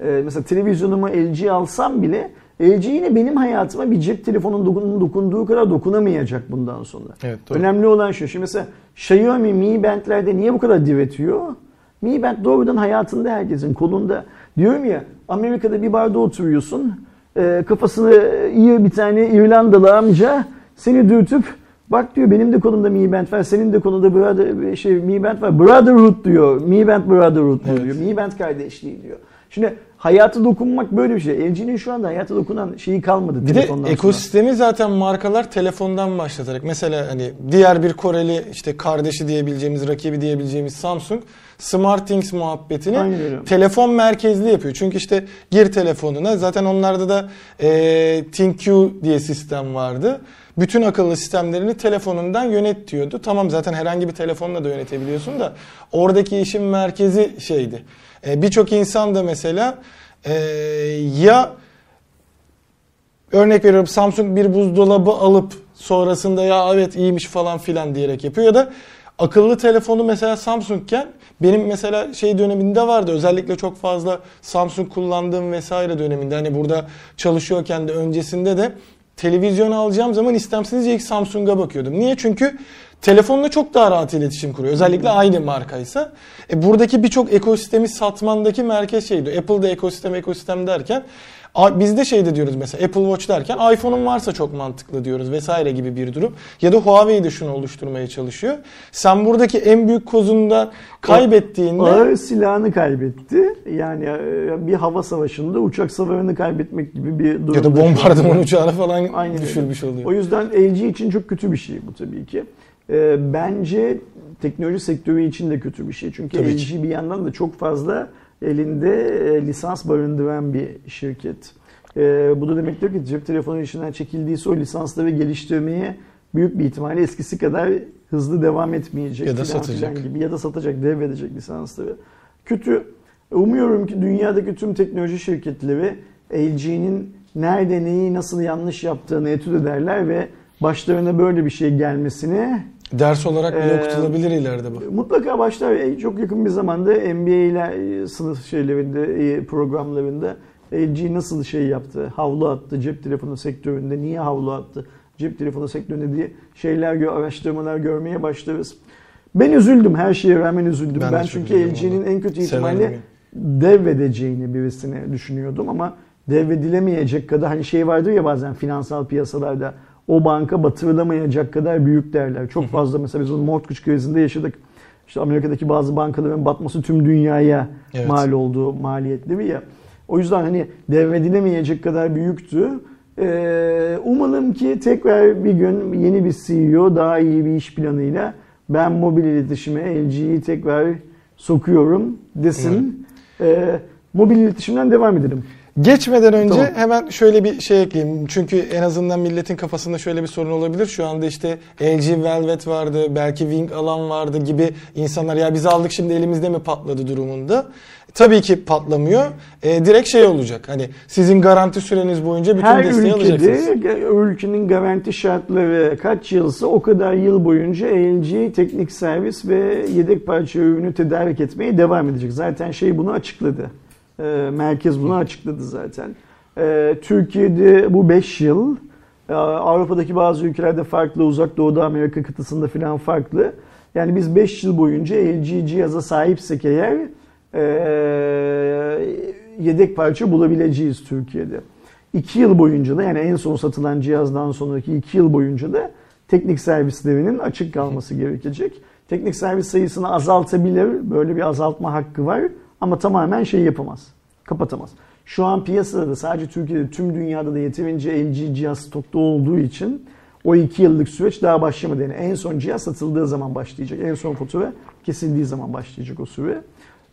e, mesela televizyonumu LG alsam bile LG yine benim hayatıma bir cep telefonun dokun- dokunduğu kadar dokunamayacak bundan sonra. Evet, doğru. Önemli olan şu. Şimdi mesela Xiaomi Mi Band'lerde niye bu kadar diretiyor? Mi Band doğrudan hayatında herkesin kolunda. Diyorum ya Amerika'da bir barda oturuyorsun. e, kafasını iyi bir tane İrlandalı amca seni dürtüp bak diyor benim de kolumda Mi Band var. Senin de kolunda brother, şey, Mi Band var. Brotherhood diyor. Mi Band Brotherhood Evet. diyor. Mi Band kardeşliği diyor. Şimdi hayatı dokunmak böyle bir şey. LG'nin şu anda hayata dokunan şeyi kalmadı. Bir de telefondan sonra. ekosistemi zaten markalar telefondan başlatarak mesela hani diğer bir Koreli işte kardeşi diyebileceğimiz, rakibi diyebileceğimiz Samsung SmartThings muhabbetini Aynen telefon merkezli yapıyor. Çünkü işte gir telefonuna zaten onlarda da e, ThinQ diye sistem vardı. Bütün akıllı sistemlerini telefonundan yönet diyordu. Tamam zaten herhangi bir telefonla da yönetebiliyorsun da oradaki işin merkezi şeydi. E, Birçok insan da mesela e, ya örnek veriyorum Samsung bir buzdolabı alıp sonrasında ya evet iyiymiş falan filan diyerek yapıyor ya da akıllı telefonu mesela Samsung'ken benim mesela şey döneminde vardı özellikle çok fazla Samsung kullandığım vesaire döneminde hani burada çalışıyorken de öncesinde de televizyon alacağım zaman istemsizce ilk Samsung'a bakıyordum. Niye? Çünkü telefonla çok daha rahat iletişim kuruyor. Özellikle aynı markaysa. E buradaki birçok ekosistemi satmandaki merkez şeydi. Apple'da ekosistem ekosistem derken biz de şey de diyoruz mesela Apple Watch derken iPhone'un varsa çok mantıklı diyoruz vesaire gibi bir durum. Ya da Huawei de şunu oluşturmaya çalışıyor. Sen buradaki en büyük kozunda kaybettiğinde Ağır silahını kaybetti. Yani e, bir hava savaşında uçak savarını kaybetmek gibi bir durum. ya da bombardıman uçağını falan Aynen düşürmüş oluyor. O yüzden LG için çok kötü bir şey bu tabii ki. Ee, bence teknoloji sektörü için de kötü bir şey. Çünkü Tabii LG ki. bir yandan da çok fazla elinde e, lisans barındıran bir şirket. Ee, bu da demektir ki cep telefonu işinden çekildiyse o lisansları geliştirmeye büyük bir ihtimalle eskisi kadar hızlı devam etmeyecek. Ya da filan satacak. filan gibi. Ya da satacak, devredecek lisansları. Kötü. Umuyorum ki dünyadaki tüm teknoloji şirketleri LG'nin nerede neyi nasıl yanlış yaptığını etüt ederler ve başlarına böyle bir şey gelmesini Ders olarak bile Ee, okutulabilir ileride bu. mutlaka başlar. E, Çok yakın bir zamanda NBA ile e, sınıf şeylerinde, e, programlarında LG nasıl şey yaptı, havlu attı cep telefonu sektöründe, niye havlu attı cep telefonu sektöründe diye şeyler, araştırmalar görmeye başlarız. Ben üzüldüm, her şeye rağmen üzüldüm. Ben Ben, çünkü LG'nin en kötü ihtimalle devredeceğini birisine düşünüyordum ama devredilemeyecek kadar hani şey vardır ya bazen finansal piyasalarda o banka batırılamayacak kadar büyük derler. Çok fazla mesela biz onu mortgage krizinde yaşadık. işte Amerika'daki bazı bankaların batması tüm dünyaya Evet. mal olduğu maliyetleri ya. O yüzden hani devredilemeyecek kadar büyüktü. Ee, umalım ki tekrar bir gün yeni bir CEO daha iyi bir iş planıyla ben mobil iletişime LG'yi tekrar sokuyorum desin. Ee, mobil iletişimden devam edelim. Geçmeden önce Tamam. hemen şöyle bir şey ekleyeyim. Çünkü en azından milletin kafasında şöyle bir sorun olabilir. Şu anda işte LG Velvet vardı, belki Wing Alan vardı gibi insanlar ya biz aldık şimdi elimizde mi patladı durumunda. Tabii ki patlamıyor. E, direkt şey olacak. Hani sizin garanti süreniz boyunca bütün Her desteği ülkede alacaksınız. ülkenin garanti şartları kaç yılsa o kadar yıl boyunca LG teknik servis ve yedek parça ürünü tedarik etmeye devam edecek. Zaten şey bunu açıkladı. Ee, Merkez bunu açıkladı zaten. Ee, Türkiye'de bu 5 yıl, Ee, Avrupa'daki bazı ülkelerde farklı, Uzak Doğu'da Amerika kıtasında falan farklı. Yani biz 5 yıl boyunca LG cihaza sahipsek eğer ee, yedek parça bulabileceğiz Türkiye'de. 2 yıl boyunca da yani en son satılan cihazdan sonraki 2 yıl boyunca da teknik servislerinin açık kalması gerekecek. Teknik servis sayısını azaltabilir. Böyle bir azaltma hakkı var. Ama tamamen şey yapamaz. Kapatamaz. Şu an piyasada da sadece Türkiye'de tüm dünyada da yeterince LG cihaz stokta olduğu için o 2 yıllık süreç daha başlamadı. Yani en son cihaz satıldığı zaman başlayacak. En son fatura kesildiği zaman başlayacak o süre.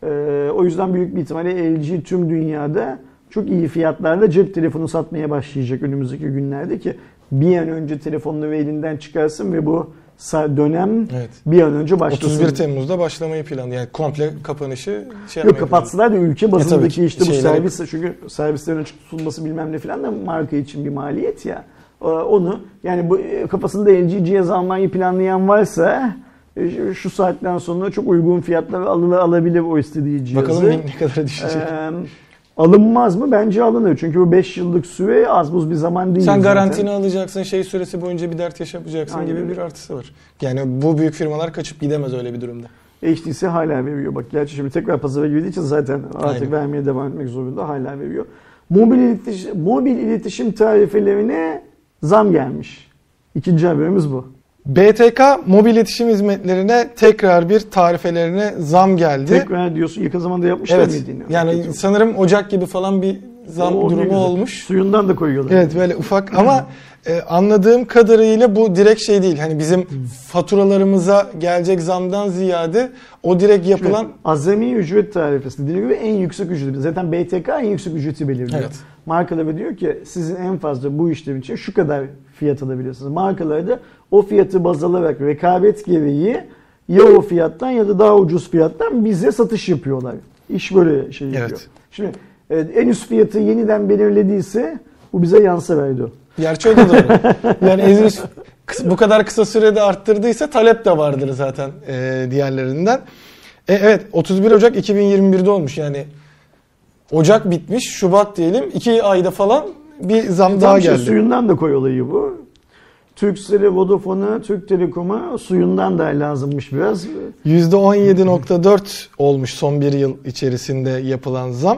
Ee, o yüzden büyük bir ihtimalle LG tüm dünyada çok iyi fiyatlarla cep telefonu satmaya başlayacak önümüzdeki günlerde ki bir an önce telefonları elinden çıkarsın ve bu dönem Evet. bir an önce başlasın. 31 Temmuz'da başlamayı planlıyor. Yani komple kapanışı şey Yok kapatsalar da ülke bazındaki tabii ki işte bu servis çünkü servislerin açık tutulması bilmem ne falan da marka için bir maliyet ya. Ee, Onu yani bu e, kafasında LG cihaz almayı planlayan varsa e, şu- saatten sonra çok uygun fiyatlara alabilir o istediği cihazı. Bakalım ne kadar düşecek. Ee, alınmaz mı? Bence alınır. Çünkü bu 5 yıllık süre az buz bir zaman değil. Sen zaten. garantini alacaksın, şey süresi boyunca bir dert yaşamayacaksın Aynen gibi bir artısı var. Yani bu büyük firmalar kaçıp gidemez öyle bir durumda. HTC hala veriyor. Bak gerçi şimdi tekrar pazara girdiği için zaten artık Aynen. vermeye devam etmek zorunda. Hala veriyor. Mobil iletişim, mobil iletişim tarifelerine zam gelmiş. İkinci haberimiz bu. BTK mobil iletişim hizmetlerine tekrar bir tarifelerine zam geldi. Tekrar diyorsun yakın zamanda yapmışlar evet. mıydı? Yani Kötü. sanırım Ocak gibi falan bir zam O durumu olmuş. Suyundan da koyuyorlar. Evet böyle ufak ama e, anladığım kadarıyla bu direkt şey değil. Hani bizim faturalarımıza gelecek zamdan ziyade o direkt yapılan Şimdi azami ücret tarifesi dediğim gibi en yüksek ücreti. Zaten BTK en yüksek ücreti belirliyor. Evet. Markalara diyor ki sizin en fazla bu işlem için şu kadar fiyat alabilirsiniz. Markalar da o fiyatı baz alarak rekabet gereği ya o fiyattan ya da daha ucuz fiyattan bize satış yapıyorlar. İş böyle şey yapıyor. Evet. Şimdi e, en üst fiyatı yeniden belirlediyse bu bize yansıverdi o. Gerçi da doğru. yani Ezis kıs- bu kadar kısa sürede arttırdıysa talep de vardır zaten e, diğerlerinden. E, evet 31 Ocak 2021'de olmuş yani. Ocak bitmiş, Şubat diyelim. 2 ayda falan bir zam daha Tam işte geldi. Suyundan da koy olayı bu. Turkcell'e, Vodafone'a, Türk Telekom'a suyundan da lazımmış biraz. %17.4 olmuş son bir yıl içerisinde yapılan zam.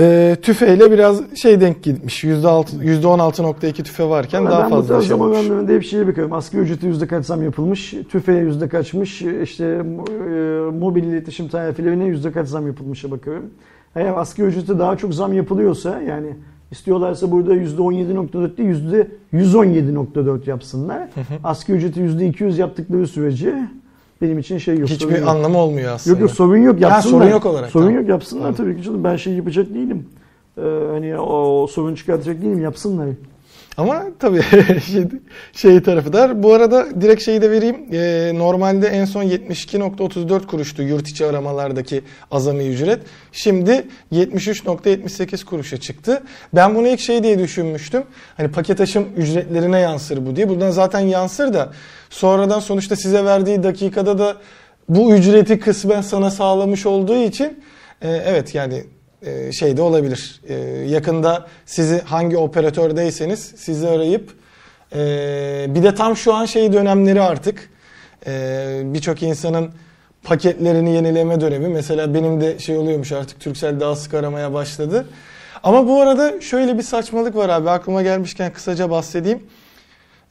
E, tüfeyle biraz şey denk gitmiş. %6, %16.2 tüfe varken Ama daha ben bu fazla tarz şey olmuş. oranlarında hep şeye bakıyorum. Asgari ücreti yüzde kaç zam yapılmış, tüfeğe yüzde kaçmış, işte e, mobil iletişim tarifelerine yüzde kaç zam yapılmışa bakıyorum. Eğer asgari ücrete daha çok zam yapılıyorsa yani istiyorlarsa burada yüzde 17.4 değil yüzde 117.4 yapsınlar. Asgari ücreti yüzde 200 yaptıkları sürece benim için şey yok. Hiçbir yok. anlamı olmuyor aslında. Yok yok sorun yok yapsınlar. sorun yok olarak, Sorun tamam. yok yapsınlar Tamam. tabii ki canım. Ben şey yapacak değilim. Ee, hani o sorun çıkartacak değilim yapsınlar. Ama tabii şey, şey tarafı da. Bu arada direkt şeyi de vereyim. Ee, normalde en son 72.34 kuruştu yurt içi aramalardaki azami ücret. Şimdi 73.78 kuruşa çıktı. Ben bunu ilk şey diye düşünmüştüm. Hani paket aşım ücretlerine yansır bu diye. Buradan zaten yansır da sonradan sonuçta size verdiği dakikada da bu ücreti kısmen sana sağlamış olduğu için e, evet yani e, şey de olabilir. E, yakında sizi hangi operatördeyseniz sizi arayıp e, bir de tam şu an şey dönemleri artık birçok insanın paketlerini yenileme dönemi. Mesela benim de şey oluyormuş artık Turkcell daha sık aramaya başladı. Ama bu arada şöyle bir saçmalık var abi aklıma gelmişken kısaca bahsedeyim.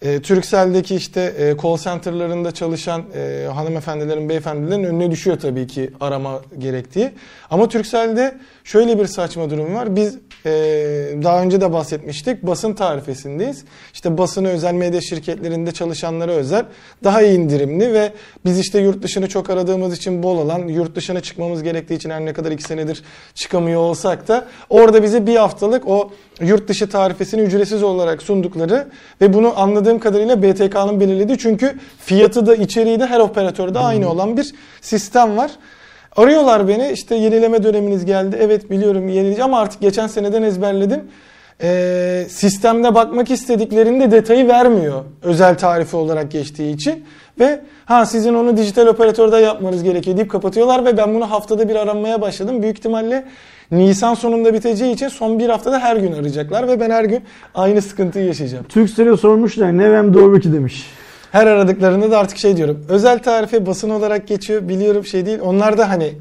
E, Turkcell'deki işte e, call center'larında çalışan e, hanımefendilerin, beyefendilerin önüne düşüyor tabii ki arama gerektiği. Ama Turkcell'de şöyle bir saçma durum var. Biz e, daha önce de bahsetmiştik. Basın tarifesindeyiz. İşte basına özel medya şirketlerinde çalışanlara özel daha iyi indirimli ve biz işte yurt dışını çok aradığımız için bol olan, yurt dışına çıkmamız gerektiği için her ne kadar iki senedir çıkamıyor olsak da orada bize bir haftalık o yurt dışı tarifesini ücretsiz olarak sundukları ve bunu anladığım kadarıyla BTK'nın belirlediği çünkü fiyatı da içeriği de her operatörde aynı olan bir sistem var. Arıyorlar beni işte yenileme döneminiz geldi. Evet biliyorum yenileyeceğim ama artık geçen seneden ezberledim. Ee, sistemde bakmak istediklerinde detayı vermiyor özel tarifi olarak geçtiği için. Ve ha sizin onu dijital operatörde yapmanız gerekiyor deyip kapatıyorlar ve ben bunu haftada bir aranmaya başladım. Büyük ihtimalle Nisan sonunda biteceği için son bir haftada her gün arayacaklar ve ben her gün aynı sıkıntıyı yaşayacağım. Türkcell'e sormuşlar Nevem doğru ki demiş. Her aradıklarında da artık şey diyorum. Özel tarife basın olarak geçiyor. Biliyorum şey değil. Onlar da hani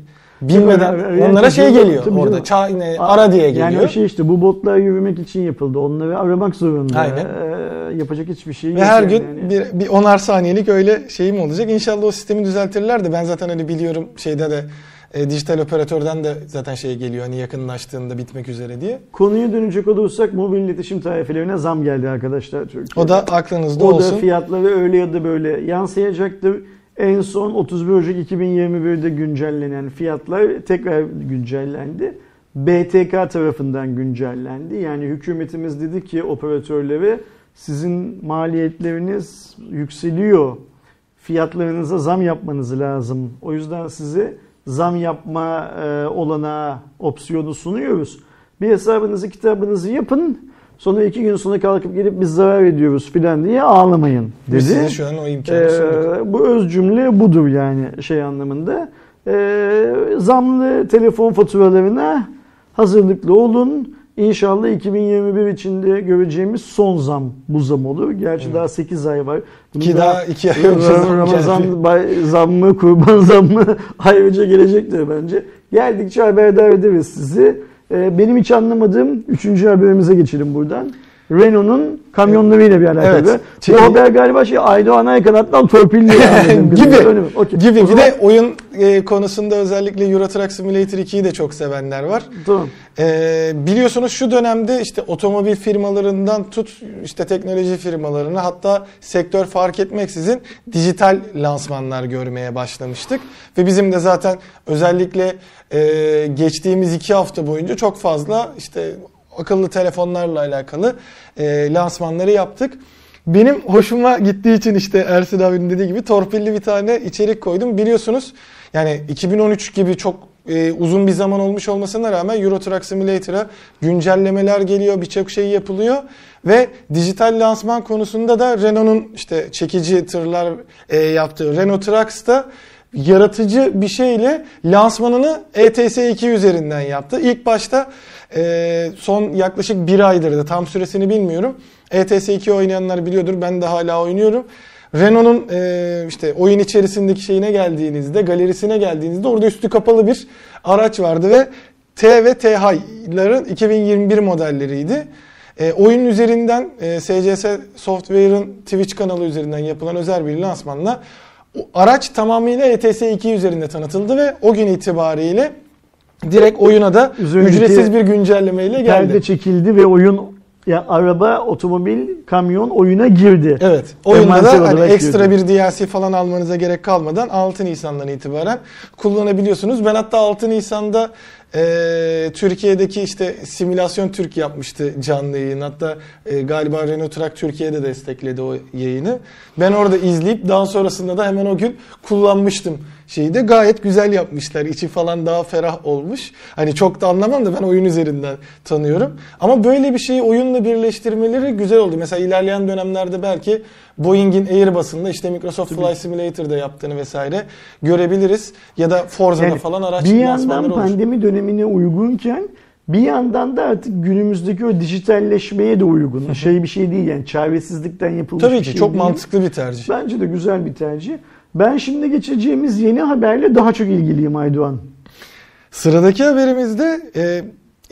bilmeden Tabii, onlara şey geliyor tabii orada. canım. Ça, ne, ara diye geliyor. Yani o şey işte bu botlar yürümek için yapıldı. Onları aramak zorunda. Aynen. Ee, yapacak hiçbir şey Ve yok her yani. gün Yani. bir, bir onar saniyelik öyle şeyim olacak. İnşallah o sistemi düzeltirler de ben zaten hani biliyorum şeyde de e, dijital operatörden de zaten şey geliyor hani yakınlaştığında bitmek üzere diye. Konuya dönecek olursak mobil iletişim tarifelerine zam geldi arkadaşlar Türkiye'de. O da aklınızda o olsun. da fiyatları öyle ya da böyle yansıyacaktır. En son 31 Ocak 2021'de güncellenen fiyatlar tekrar güncellendi. BTK tarafından güncellendi. Yani hükümetimiz dedi ki operatörlere sizin maliyetleriniz yükseliyor. Fiyatlarınıza zam yapmanız lazım. O yüzden size zam yapma e, olanağı, opsiyonu sunuyoruz. Bir hesabınızı, kitabınızı yapın. Sonra iki gün sonra kalkıp gelip biz zarar ediyoruz filan diye ağlamayın dedi. Biz size şu an o imkanı Ee, sunduk. bu öz cümle budur yani şey anlamında. Ee, zamlı telefon faturalarına hazırlıklı olun. İnşallah 2021 içinde göreceğimiz son zam bu zam olur. Gerçi daha 8 ay var. Bunu Ki daha iki ay önce. Ramazan bay, zammı, kurban zammı ayrıca gelecektir bence. Geldikçe haberdar ederiz sizi. Ee, benim hiç anlamadığım 3. haberimize geçelim buradan. Renault'un kamyonlarıyla bir alakalı. Evet. Bu Çünkü- haber galiba şey Aydoğan Aykanat'tan torpilli. yani. gibi. Okey. Gibi. O Bir zaman- de oyun e, konusunda özellikle Euro Truck Simulator 2'yi de çok sevenler var. Tamam. Ee, biliyorsunuz şu dönemde işte otomobil firmalarından tut işte teknoloji firmalarına hatta sektör fark etmeksizin dijital lansmanlar görmeye başlamıştık. Ve bizim de zaten özellikle e, geçtiğimiz iki hafta boyunca çok fazla işte akıllı telefonlarla alakalı e, lansmanları yaptık. Benim hoşuma gittiği için işte Ersin abinin dediği gibi torpilli bir tane içerik koydum. Biliyorsunuz yani 2013 gibi çok e, uzun bir zaman olmuş olmasına rağmen Euro Truck Simulator'a güncellemeler geliyor, birçok şey yapılıyor ve dijital lansman konusunda da Renault'un işte çekici tırlar e, yaptığı Renault Trucks'ta yaratıcı bir şeyle lansmanını E ETS2 üzerinden yaptı. İlk başta e, son yaklaşık bir aydır da tam süresini bilmiyorum. E ETS2 oynayanlar biliyordur ben de hala oynuyorum. Renault'un e, işte oyun içerisindeki şeyine geldiğinizde, galerisine geldiğinizde orada üstü kapalı bir araç vardı ve T ve TH'ların 2021 modelleriydi. E, oyun üzerinden e, SCS Software'ın Twitch kanalı üzerinden yapılan özel bir lansmanla araç tamamıyla ETS2 üzerinde tanıtıldı ve o gün itibariyle direkt oyuna da Üzerindeki ücretsiz bir güncellemeyle geldi. Perde çekildi ve oyun ya araba, otomobil, kamyon oyuna girdi. Evet. Oyunda da hani ekstra girdi. bir DLC falan almanıza gerek kalmadan 6 Nisan'dan itibaren kullanabiliyorsunuz. Ben hatta 6 Nisan'da e, Türkiye'deki işte simülasyon Türk yapmıştı canlı yayın. Hatta e, galiba Renault Truck Türkiye'de destekledi o yayını. Ben orada izleyip daha sonrasında da hemen o gün kullanmıştım şeyi de gayet güzel yapmışlar. İçi falan daha ferah olmuş. Hani çok da anlamam da ben oyun üzerinden tanıyorum. Ama böyle bir şeyi oyunla birleştirmeleri güzel oldu. Mesela ilerleyen dönemlerde belki Boeing'in Airbus'ında işte Microsoft Flight Simulator'da yaptığını vesaire görebiliriz. Ya da Forza'da Yani falan araç bir yandan lansmanları olur. pandemi dönemine uygunken bir yandan da artık günümüzdeki o dijitalleşmeye de uygun. Şey bir şey değil yani çaresizlikten yapılmış Tabii ki şey çok değil. mantıklı bir tercih. Bence de güzel bir tercih. Ben şimdi geçeceğimiz yeni haberle daha çok ilgiliyim Aydoğan. Sıradaki haberimizde e,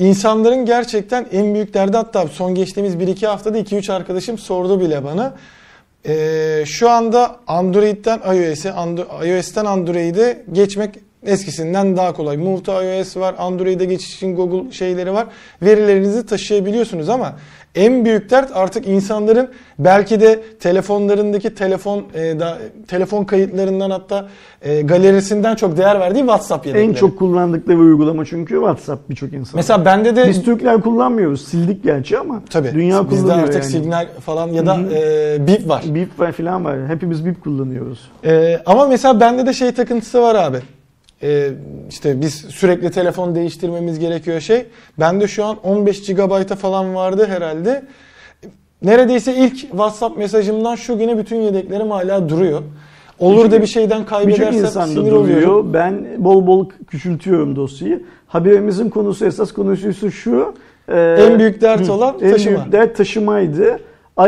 insanların gerçekten en büyük derdi hatta son geçtiğimiz 1-2 haftada 2-3 arkadaşım sordu bile bana. Ee, şu anda Android'den iOS'e, Andro- iOS'ten Android'e geçmek eskisinden daha kolay. Move to iOS var, Android'e geçiş için Google şeyleri var. Verilerinizi taşıyabiliyorsunuz ama en büyük dert artık insanların belki de telefonlarındaki telefon e, da, telefon kayıtlarından hatta e, galerisinden çok değer verdiği WhatsApp yedekleri. En çok kullandıkları uygulama çünkü WhatsApp birçok insan. Mesela bende de Biz Türkler kullanmıyoruz. Sildik gerçi ama tabii dünya bizde kullanıyor artık yani. Signal falan ya da Hı hı. e, Bip var. Bip var falan var. Hepimiz bip kullanıyoruz. Ee, ama mesela bende de şey takıntısı var abi. Ee, işte biz sürekli telefon değiştirmemiz gerekiyor şey. Bende şu an 15 GB'a falan vardı herhalde. Neredeyse ilk WhatsApp mesajımdan şu güne bütün yedeklerim hala duruyor. Olur da bir şeyden kaybedersem sinir oluyorum. duruyor. Ben bol bol küçültüyorum dosyayı. Haberimizin konusu esas konusuysa şu. e, En büyük dert hı, olan en taşıma. büyük dert taşımaydı.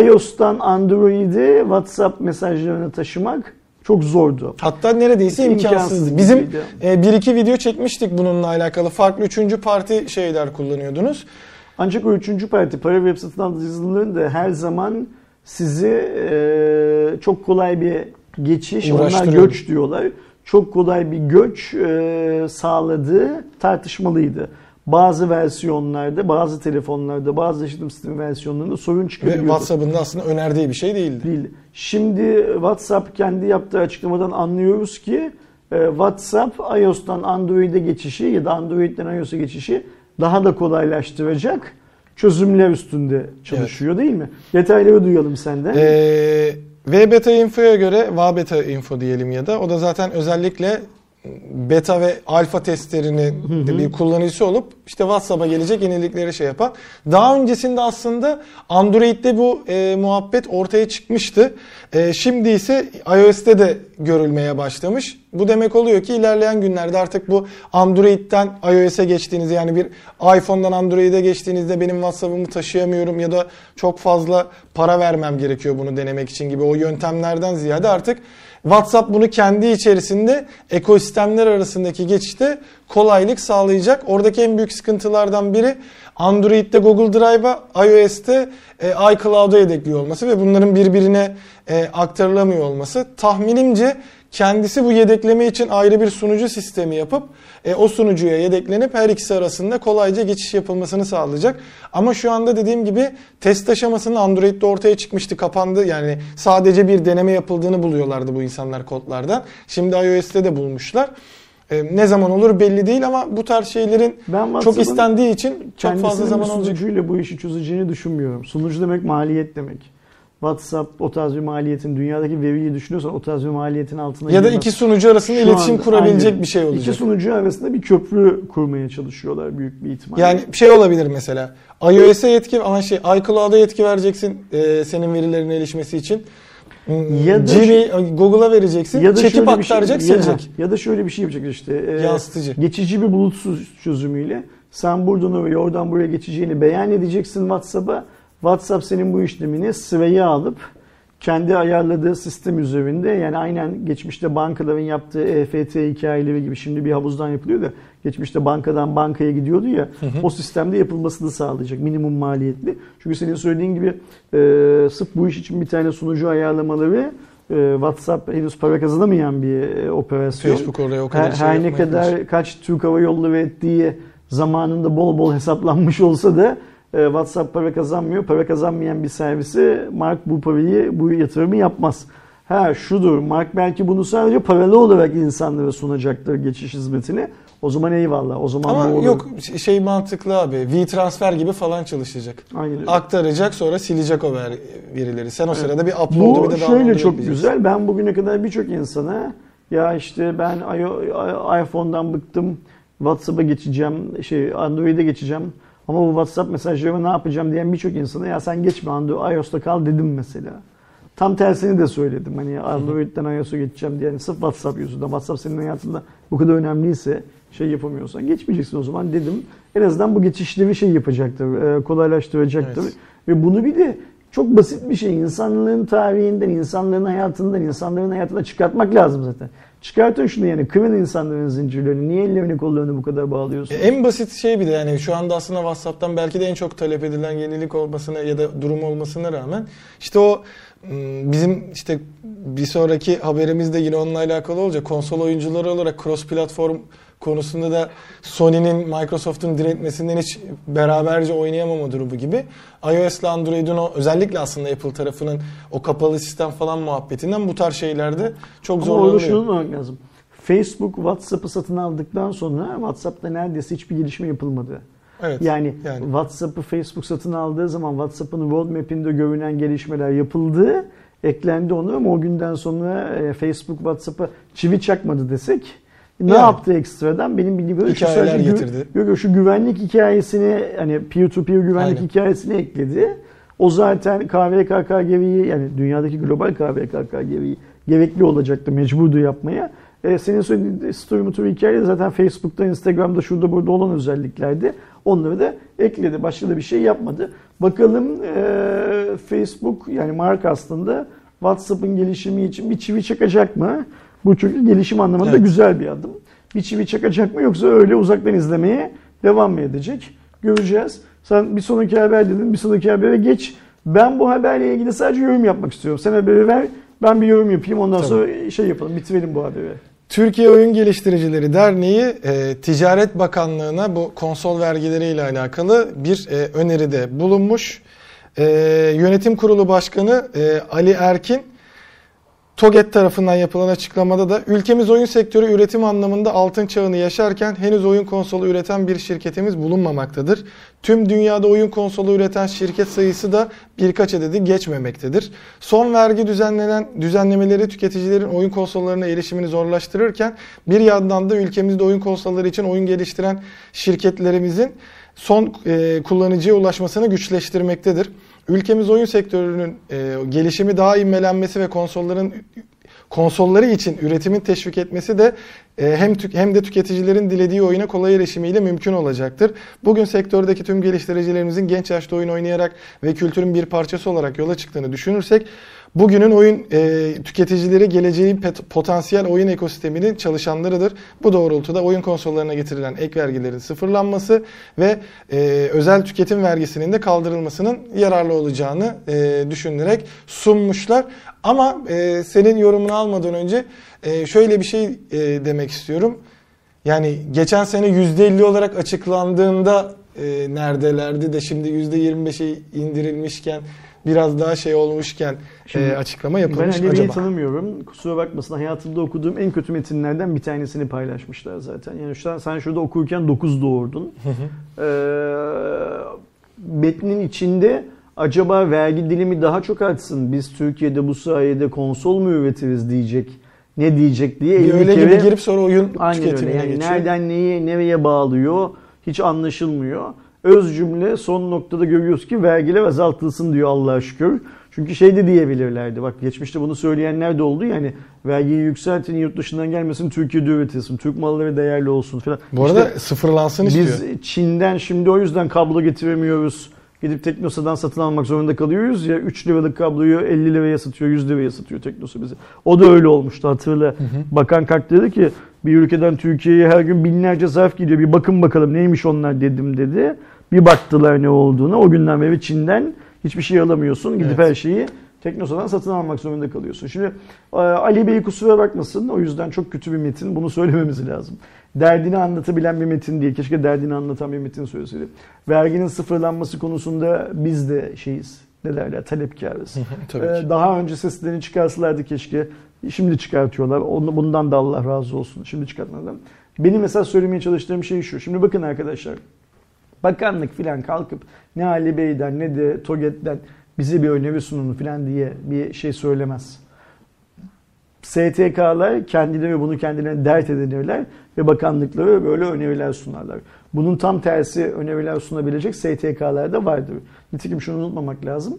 iOS'tan Android'e WhatsApp mesajlarını taşımak çok zordu. Hatta neredeyse İmkansız imkansızdı. Bizim e, bir iki video çekmiştik bununla alakalı. Farklı üçüncü parti şeyler kullanıyordunuz. Ancak o üçüncü parti para web satın alıcıların da her zaman sizi e, çok kolay bir geçiş, onlar göç diyorlar. Çok kolay bir göç e, sağladığı tartışmalıydı. Bazı versiyonlarda, bazı telefonlarda, bazı işletim sistemi versiyonlarında sorun Ve çıkabiliyordu. WhatsApp'ın da aslında önerdiği bir şey değildi. değil. Şimdi WhatsApp kendi yaptığı açıklamadan anlıyoruz ki e, WhatsApp iOS'tan Android'e geçişi ya da Android'den iOS'a geçişi daha da kolaylaştıracak çözümler üstünde çalışıyor değil mi? Detayları duyalım senden. Ee, VBeta Info'ya göre, VBeta Info diyelim ya da o da zaten özellikle beta ve alfa testlerinin de bir kullanıcısı olup işte WhatsApp'a gelecek yenilikleri şey yapan. Daha öncesinde aslında Android'de bu e, muhabbet ortaya çıkmıştı. E, şimdi ise iOS'te de görülmeye başlamış. Bu demek oluyor ki ilerleyen günlerde artık bu Android'den iOS'e geçtiğinizde yani bir iPhone'dan Android'e geçtiğinizde benim WhatsApp'ımı taşıyamıyorum ya da çok fazla para vermem gerekiyor bunu denemek için gibi o yöntemlerden ziyade artık WhatsApp bunu kendi içerisinde ekosistemler arasındaki geçişte kolaylık sağlayacak. Oradaki en büyük sıkıntılardan biri Android'de Google Drive'a, iOS'te e, iCloud'a yedekliyor olması ve bunların birbirine e, aktarılamıyor olması. Tahminimce kendisi bu yedekleme için ayrı bir sunucu sistemi yapıp e, o sunucuya yedeklenip her ikisi arasında kolayca geçiş yapılmasını sağlayacak. Ama şu anda dediğim gibi test aşamasının Android'de ortaya çıkmıştı, kapandı. Yani sadece bir deneme yapıldığını buluyorlardı bu insanlar kodlardan. Şimdi iOS'te de bulmuşlar. E, ne zaman olur belli değil ama bu tarz şeylerin Ben çok istendiği için çok fazla zaman olacak. sunucuyla bu işi çözeceğini düşünmüyorum. Sunucu demek maliyet demek. WhatsApp o tarz bir maliyetin dünyadaki veriyi düşünüyorsan o tarz bir maliyetin altına Ya da iki sunucu arasında Şu iletişim anda kurabilecek aynen. bir şey olacak. İki sunucu arasında bir köprü kurmaya çalışıyorlar büyük bir ihtimalle. Yani şey olabilir mesela. iOS'e yetki ama şey iCloud'a yetki vereceksin e, senin verilerine erişmesi için. Ya da Gmail, Google'a vereceksin. ya da çekip bir şey, aktaracak, ya, silecek. ya da şöyle bir şey yapacak işte. e, Yansıtıcı. Geçici bir bulutsuz çözümüyle sen buradan oraya oradan buraya geçeceğini beyan edeceksin WhatsApp'a. WhatsApp senin bu işlemini sıraya alıp kendi ayarladığı sistem üzerinde yani aynen geçmişte bankaların yaptığı EFT hikayeleri gibi şimdi bir havuzdan yapılıyor da geçmişte bankadan bankaya gidiyordu ya o sistemde yapılmasını sağlayacak minimum maliyetli. Çünkü senin söylediğin gibi e, sırf bu iş için bir tane sunucu ayarlamaları e, WhatsApp henüz para kazanamayan bir e, operasyon. Facebook oraya o kadar her, şey her ne kadar kaç Türk Hava Yolları ettiği zamanında bol bol hesaplanmış olsa da e, WhatsApp para kazanmıyor. Para kazanmayan bir servisi Mark bu parayı, bu yatırımı yapmaz. Ha şudur, Mark belki bunu sadece paralı olarak insanlara sunacaktır geçiş hizmetini. O zaman eyvallah. O zaman Ama doğru. yok şey mantıklı abi. V-Transfer gibi falan çalışacak. Aynen öyle. Aktaracak sonra silecek o ver- verileri. Sen o sırada bir upload'u Bu bir de şöyle download'u çok bekleyeceksin. güzel. Ben bugüne kadar birçok insana ya işte ben iPhone'dan bıktım. WhatsApp'a geçeceğim, şey Android'e geçeceğim. Ama bu WhatsApp mesajlarımı ne yapacağım diyen birçok insana ya sen geçme Android, iOS'ta kal dedim mesela. Tam tersini de söyledim. Hani Android'den iOS'a geçeceğim diye. Yani sırf WhatsApp yüzünden. WhatsApp senin hayatında bu kadar önemliyse şey yapamıyorsan geçmeyeceksin o zaman dedim. En azından bu geçişleri şey yapacaktır, e, kolaylaştıracaktır. Evet. Ve bunu bir de çok basit bir şey. İnsanlığın tarihinden, insanlığın hayatından, insanların hayatına çıkartmak lazım zaten. Çıkartın şunu yani kırın insanların zincirlerini. Niye ellerini kollarını bu kadar bağlıyorsunuz? E, En basit şey bir de yani şu anda aslında WhatsApp'tan belki de en çok talep edilen yenilik olmasına ya da durum olmasına rağmen işte o m, bizim işte bir sonraki haberimiz de yine onunla alakalı olacak. Konsol oyuncuları olarak cross platform konusunda da Sony'nin Microsoft'un diretmesinden hiç beraberce oynayamama durumu gibi iOS ile Android'in o özellikle aslında Apple tarafının o kapalı sistem falan muhabbetinden bu tarz şeylerde çok Ama orada şunu zorlanıyor. unutmamak lazım. Facebook WhatsApp'ı satın aldıktan sonra WhatsApp'ta neredeyse hiçbir gelişme yapılmadı. Evet. Yani, yani. WhatsApp'ı Facebook satın aldığı zaman WhatsApp'ın roadmap'inde görünen gelişmeler yapıldı. Eklendi onu ama o günden sonra e, Facebook WhatsApp'a çivi çakmadı desek ne Yani. yaptı ekstradan? Benim bildiğim şu Hikayeler sadece gü- getirdi. Yok yok şu güvenlik hikayesini hani peer to peer güvenlik Aynen. hikayesini ekledi. O zaten KVKK gereği yani dünyadaki global KVKK gereği gerekli olacaktı mecburdu yapmaya. E, senin söylediğin story motor hikaye zaten Facebook'ta, Instagram'da şurada burada olan özelliklerdi. Onları da ekledi. Başka da bir şey yapmadı. Bakalım e, Facebook yani Mark aslında WhatsApp'ın gelişimi için bir çivi çakacak mı? Bu çünkü gelişim anlamında Evet. güzel bir adım. Bir çivi çakacak mı yoksa öyle uzaktan izlemeye devam mı edecek? Göreceğiz. Sen bir sonraki haber dedin, bir sonraki habere geç. Ben bu haberle ilgili sadece yorum yapmak istiyorum. Sen haberi ver, ben bir yorum yapayım. Ondan Tabii. sonra şey yapalım, bitirelim bu haberi. Türkiye Oyun Geliştiricileri Derneği e, Ticaret Bakanlığı'na bu konsol vergileriyle alakalı bir e, öneride bulunmuş. E, Yönetim Kurulu Başkanı e, Ali Erkin TOGET tarafından yapılan açıklamada da ülkemiz oyun sektörü üretim anlamında altın çağını yaşarken henüz oyun konsolu üreten bir şirketimiz bulunmamaktadır. Tüm dünyada oyun konsolu üreten şirket sayısı da birkaç adedi geçmemektedir. Son vergi düzenlenen düzenlemeleri tüketicilerin oyun konsollarına erişimini zorlaştırırken bir yandan da ülkemizde oyun konsolları için oyun geliştiren şirketlerimizin son e, kullanıcıya ulaşmasını güçleştirmektedir. Ülkemiz oyun sektörünün e, gelişimi daha ivmelenmesi ve konsolların konsolları için üretimin teşvik etmesi de e, hem tük, hem de tüketicilerin dilediği oyuna kolay erişimiyle mümkün olacaktır. Bugün sektördeki tüm geliştiricilerimizin genç yaşta oyun oynayarak ve kültürün bir parçası olarak yola çıktığını düşünürsek bugünün oyun e, tüketicileri geleceğin potansiyel oyun ekosisteminin çalışanlarıdır. Bu doğrultuda oyun konsollarına getirilen ek vergilerin sıfırlanması ve e, özel tüketim vergisinin de kaldırılmasının yararlı olacağını e, düşünülerek sunmuşlar. Ama e, senin yorumunu almadan önce e, şöyle bir şey e, demek istiyorum. Yani geçen sene %50 olarak açıklandığında e, neredelerdi de şimdi %25'e indirilmişken biraz daha şey olmuşken Şimdi e, açıklama Ben yapılmış acaba? tanımıyorum. Kusura bakmasın hayatımda okuduğum en kötü metinlerden bir tanesini paylaşmışlar zaten. Yani şu an sen şurada okurken 9 doğurdun. Hı hı. Ee, metnin içinde acaba vergi dilimi daha çok artsın. Biz Türkiye'de bu sayede konsol mu üretiriz diyecek. Ne diyecek diye Bir 50 öyle kere gibi girip sonra oyun Aynen öyle. tüketimine Yani geçiyor. nereden neyi nereye bağlıyor hiç anlaşılmıyor. Öz cümle son noktada görüyoruz ki vergiler azaltılsın diyor Allah'a şükür. Çünkü şey de diyebilirlerdi. Bak geçmişte bunu söyleyenler de oldu. Yani vergiyi yükseltin, yurt dışından gelmesin, Türkiye'de üretilsin, Türk malları değerli olsun falan. Bu İşte arada sıfırlansın biz istiyor. Çin'den şimdi o yüzden kablo getiremiyoruz. Gidip Teknosa'dan satın almak zorunda kalıyoruz ya 3 liralık kabloyu 50 liraya satıyor 100 liraya satıyor Teknosa bize. O da öyle olmuştu hatırla. Bakan kalk dedi ki bir ülkeden Türkiye'ye her gün binlerce zarf gidiyor bir bakın bakalım neymiş onlar dedim dedi. Bir baktılar ne olduğunu o günden beri Çin'den hiçbir şey alamıyorsun gidip Evet. her şeyi Teknosa'dan satın almak zorunda kalıyorsun. Şimdi e, Ali Bey kusura bakmasın o yüzden çok kötü bir metin bunu söylememiz lazım. Derdini anlatabilen bir metin değil. Keşke derdini anlatan bir metin söyleseydi. Verginin sıfırlanması konusunda biz de şeyiz. Ne derler? Talepkarız. Ee, daha önce seslerini çıkarsalardı keşke. Şimdi çıkartıyorlar. Onu, bundan da Allah razı olsun. Şimdi çıkartmadan. Benim mesela söylemeye çalıştığım şey şu. Şimdi bakın arkadaşlar. Bakanlık filan kalkıp ne Ali Bey'den ne de TOGET'ten bize bir öneri sunun filan diye bir şey söylemez. STK'lar kendileri bunu kendilerine dert edinirler ve bakanlıklara böyle öneriler sunarlar. Bunun tam tersi öneriler sunabilecek STK'lar da vardır. Nitekim şunu unutmamak lazım.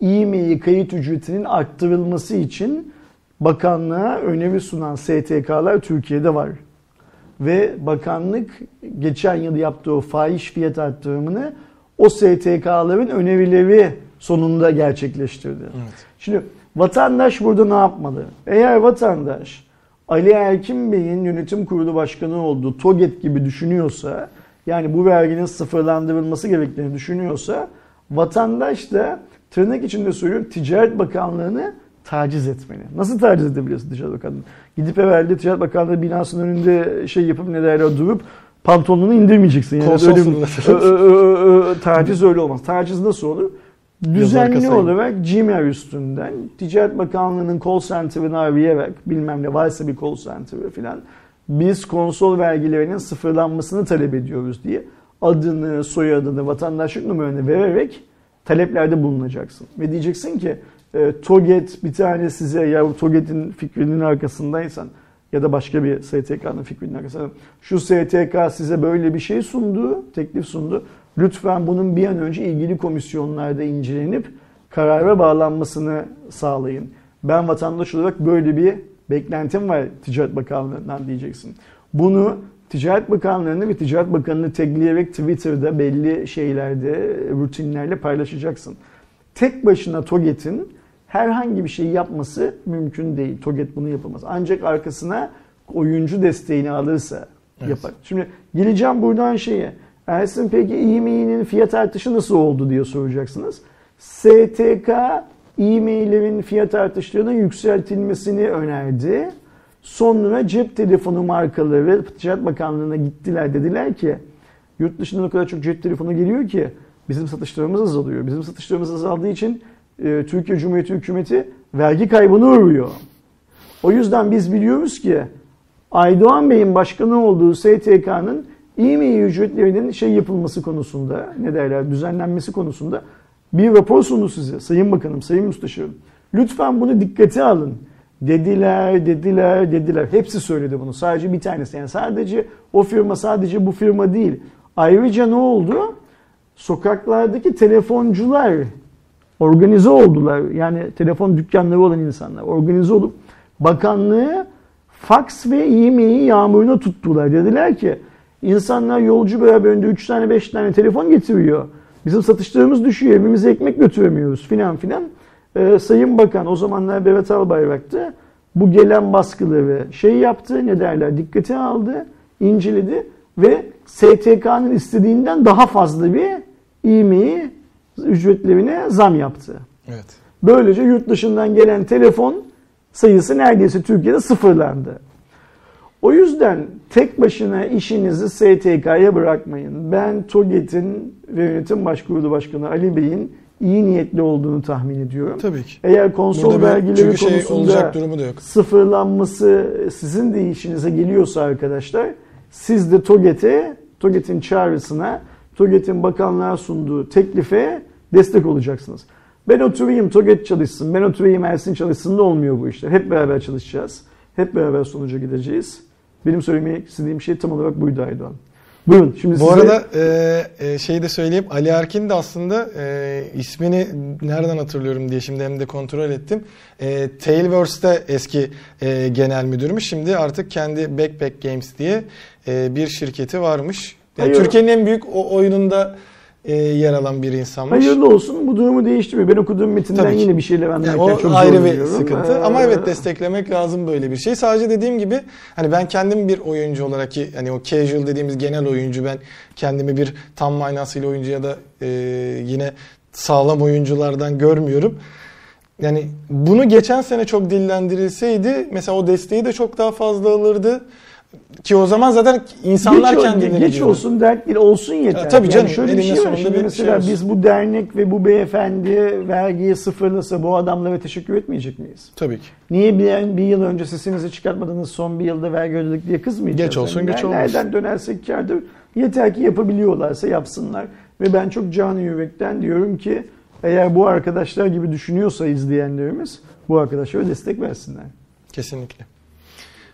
İMEI kayıt ücretinin arttırılması için bakanlığa öneri sunan STK'lar Türkiye'de var. Ve bakanlık geçen yıl yaptığı o fahiş fiyat arttırımını o STK'ların önerileri sonunda gerçekleştirdi. Evet. Şimdi vatandaş burada ne yapmalı? Eğer vatandaş Ali Erkin Bey'in yönetim kurulu başkanı olduğu TOGET gibi düşünüyorsa yani bu verginin sıfırlandırılması gerektiğini düşünüyorsa vatandaş da tırnak içinde söylüyorum Ticaret Bakanlığı'nı taciz etmeni. Nasıl taciz edebiliyorsun Ticaret Bakanlığı? Gidip evvelde Ticaret Bakanlığı binasının önünde şey yapıp ne derler durup pantolonunu indirmeyeceksin. Yani fırlatır. ö- ö- ö- taciz öyle olmaz. Taciz nasıl olur? Düzenli olarak Gmail üstünden Ticaret Bakanlığı'nın call center'ını arayarak bilmem ne varsa bir call center'ı filan biz konsol vergilerinin sıfırlanmasını talep ediyoruz diye adını, soyadını, vatandaşlık numaranı vererek taleplerde bulunacaksın. Ve diyeceksin ki e, TOGET bir tane size ya TOGET'in fikrinin arkasındaysan ya da başka bir STK'nın fikrinin arkasında şu STK size böyle bir şey sundu, teklif sundu. Lütfen bunun bir an önce ilgili komisyonlarda incelenip karara bağlanmasını sağlayın. Ben vatandaş olarak böyle bir beklentim var Ticaret Bakanlığı'ndan diyeceksin. Bunu Ticaret Bakanlığı'nı ve Ticaret Bakanı'nı tagleyerek Twitter'da belli şeylerde, rutinlerle paylaşacaksın. Tek başına TOGET'in herhangi bir şey yapması mümkün değil. TOGET bunu yapamaz. Ancak arkasına oyuncu desteğini alırsa Evet. yapar. Şimdi geleceğim buradan şeye. Ersin peki e-mail'in fiyat artışı nasıl oldu diye soracaksınız. STK e-maillerin fiyat artışlarının yükseltilmesini önerdi. Sonra cep telefonu markaları Ticaret Bakanlığı'na gittiler dediler ki yurt dışından o kadar çok cep telefonu geliyor ki bizim satışlarımız azalıyor. Bizim satışlarımız azaldığı için e, Türkiye Cumhuriyeti hükümeti vergi kaybına uğruyor. O yüzden biz biliyoruz ki Aydoğan Bey'in başkanı olduğu STK'nın e-mail ücretlerinin şey yapılması konusunda ne derler düzenlenmesi konusunda bir rapor sundu size Sayın Bakanım, Sayın Müsteşarım. Lütfen bunu dikkate alın. Dediler, dediler, dediler. Hepsi söyledi bunu. Sadece bir tanesi. Yani sadece o firma, sadece bu firma değil. Ayrıca ne oldu? Sokaklardaki telefoncular organize oldular. Yani telefon dükkanları olan insanlar organize olup bakanlığı fax ve e-mail yağmuruna tuttular. Dediler ki insanlar yolcu beraberinde 3 tane 5 tane telefon getiriyor. Bizim satışlarımız düşüyor. Evimize ekmek götüremiyoruz filan filan. Ee, Sayın Bakan o zamanlar Berat Albayrak'tı. Bu gelen baskıları şey yaptı ne derler dikkate aldı, inceledi ve STK'nın istediğinden daha fazla bir e-mail ücretlerine zam yaptı. Evet. Böylece yurt dışından gelen telefon sayısı neredeyse Türkiye'de sıfırlandı. O yüzden tek başına işinizi STK'ya bırakmayın. Ben TOGET'in ve yönetim başkurulu başkanı Ali Bey'in iyi niyetli olduğunu tahmin ediyorum. Tabii ki. Eğer konsol Burada vergileri şey konusunda olacak durumu da yok. sıfırlanması sizin de işinize geliyorsa arkadaşlar siz de TOGET'e, TOGET'in çağrısına, TOGET'in bakanlığa sunduğu teklife destek olacaksınız. Ben oturayım TOGET çalışsın, ben oturayım Ersin çalışsın da olmuyor bu işler. Hep beraber çalışacağız. Hep beraber sonuca gideceğiz. Benim söylemek istediğim şey tam olarak buydu Aydoğan. Buyurun şimdi Bu size... arada e, e, şeyi de söyleyeyim. Ali Erkin de aslında e, ismini nereden hatırlıyorum diye şimdi hem de kontrol ettim. E, Tailverse'de eski e, genel müdürmüş. Şimdi artık kendi Backpack Games diye e, bir şirketi varmış. Yani Hayır. Türkiye'nin en büyük o oyununda e, yer alan bir insanmış. Hayırlı olsun bu durumu değiştirmiyor. Ben okuduğum metinden Tabii ki. yine bir şeyler Yani anlarken o çok ayrı bir sıkıntı. Ee, Ama evet desteklemek lazım böyle bir şey. Sadece dediğim gibi hani ben kendim bir oyuncu olarak ki hani o casual dediğimiz genel oyuncu ben kendimi bir tam manasıyla oyuncu ya da e, yine sağlam oyunculardan görmüyorum. Yani bunu geçen sene çok dillendirilseydi mesela o desteği de çok daha fazla alırdı. Ki o zaman zaten insanlar geç, kendileri geç diyordu. olsun dert değil olsun yeter. Ya tabii canım, Yani şöyle bir şey var. Şimdi bir mesela şey olsun. biz bu dernek ve bu beyefendi vergiyi sıfırlasa bu adamlara teşekkür etmeyecek miyiz? Tabii ki. Niye bir, bir yıl önce sesinizi çıkartmadınız son bir yılda vergi ödedik diye kızmayacağız. Geç olsun, Yani güç olmasın. Nereden dönersek kârdır. Yeter ki yapabiliyorlarsa yapsınlar. Ve ben çok canı yürekten diyorum ki eğer bu arkadaşlar gibi düşünüyorsa izleyenlerimiz bu arkadaşlara destek versinler. Kesinlikle.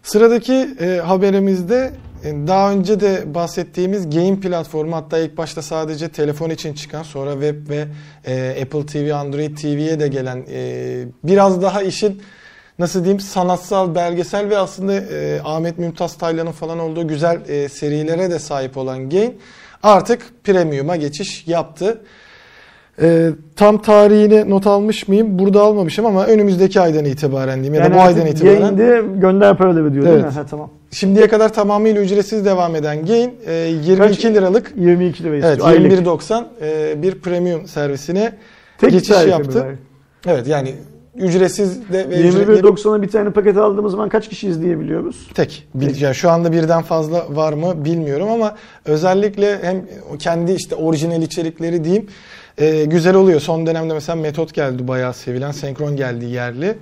Sıradaki e, haberimizde e, daha önce de bahsettiğimiz game platformu hatta ilk başta sadece telefon için çıkan sonra web ve e, Apple TV, Android TV'ye de gelen e, biraz daha işin nasıl diyeyim sanatsal, belgesel ve aslında e, Ahmet Mümtaz Taylan'ın falan olduğu güzel e, serilere de sahip olan game artık premium'a geçiş yaptı. Ee, tam tarihini not almış mıyım? Burada almamışım ama önümüzdeki aydan itibaren diyeyim ya da bu aydan itibaren. Gain'de gönder paraları diyor değil Evet. mi? Ha, tamam. Şimdiye kadar tamamıyla ücretsiz devam eden Gain e, 22 Kaç? liralık 22 lira evet istiyor. Aylık. 21.90 e, bir premium servisine Tek geçiş yaptı. var? Evet yani ücretsiz de ve ücretli 21.90'a bir tane paket aldığımız zaman kaç kişi izleyebiliyoruz? tek. Bil- yani şu anda birden fazla var mı bilmiyorum ama özellikle hem kendi işte orijinal içerikleri diyeyim e, güzel oluyor. Son dönemde mesela Metot geldi bayağı sevilen. Senkron geldi yerli.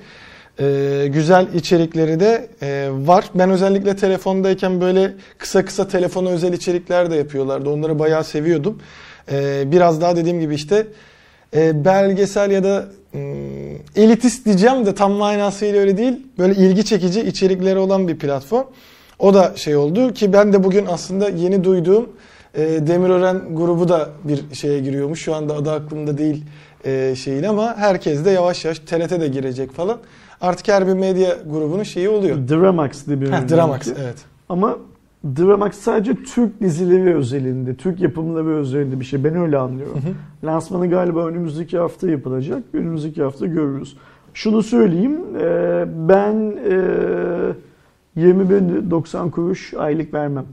E, güzel içerikleri de e, var. Ben özellikle telefondayken böyle kısa kısa telefona özel içerikler de yapıyorlardı. Onları bayağı seviyordum. E, biraz daha dediğim gibi işte e, belgesel ya da mm, elitist diyeceğim de tam manasıyla öyle değil. Böyle ilgi çekici içerikleri olan bir platform. O da şey oldu ki ben de bugün aslında yeni duyduğum e, Demirören grubu da bir şeye giriyormuş. Şu anda adı aklımda değil e, şeyin ama herkes de yavaş yavaş TRT de girecek falan. Artık her bir medya grubunun şeyi oluyor. Dramax diye bir Heh, Dramax evet. Ama Dramax sadece Türk dizileri özelinde, Türk yapımları özelinde bir şey. Ben öyle anlıyorum. Lansmanı galiba önümüzdeki hafta yapılacak. Önümüzdeki hafta görürüz. Şunu söyleyeyim. e, Ben e, 20.90 kuruş aylık vermem.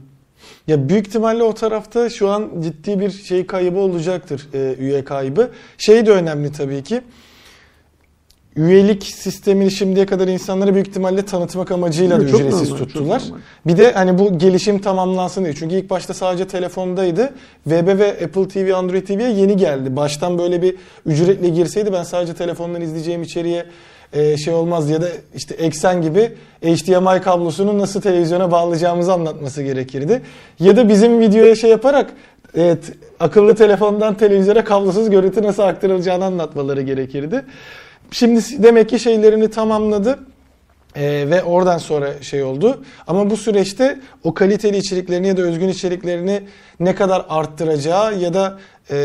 Ya büyük ihtimalle o tarafta şu an ciddi bir şey kaybı olacaktır. E, üye kaybı. Şey de önemli tabii ki. Üyelik sistemini şimdiye kadar insanlara büyük ihtimalle tanıtmak amacıyla da Çok ücretsiz normal, çok tuttular. normal. Bir de hani bu gelişim tamamlansın diye. Çünkü ilk başta sadece telefondaydı. Web'e ve Apple TV, Android TV'ye yeni geldi. Baştan böyle bir ücretle girseydi ben sadece telefondan izleyeceğim içeriğe e, şey olmaz ya da işte eksen gibi HDMI kablosunu nasıl televizyona bağlayacağımızı anlatması gerekirdi. Ya da bizim videoya şey yaparak evet, akıllı telefondan televizyona kablosuz görüntü nasıl aktarılacağını anlatmaları gerekirdi. Şimdi demek ki şeylerini tamamladı. Ee, ve oradan sonra şey oldu. Ama bu süreçte o kaliteli içeriklerini ya da özgün içeriklerini ne kadar arttıracağı ya da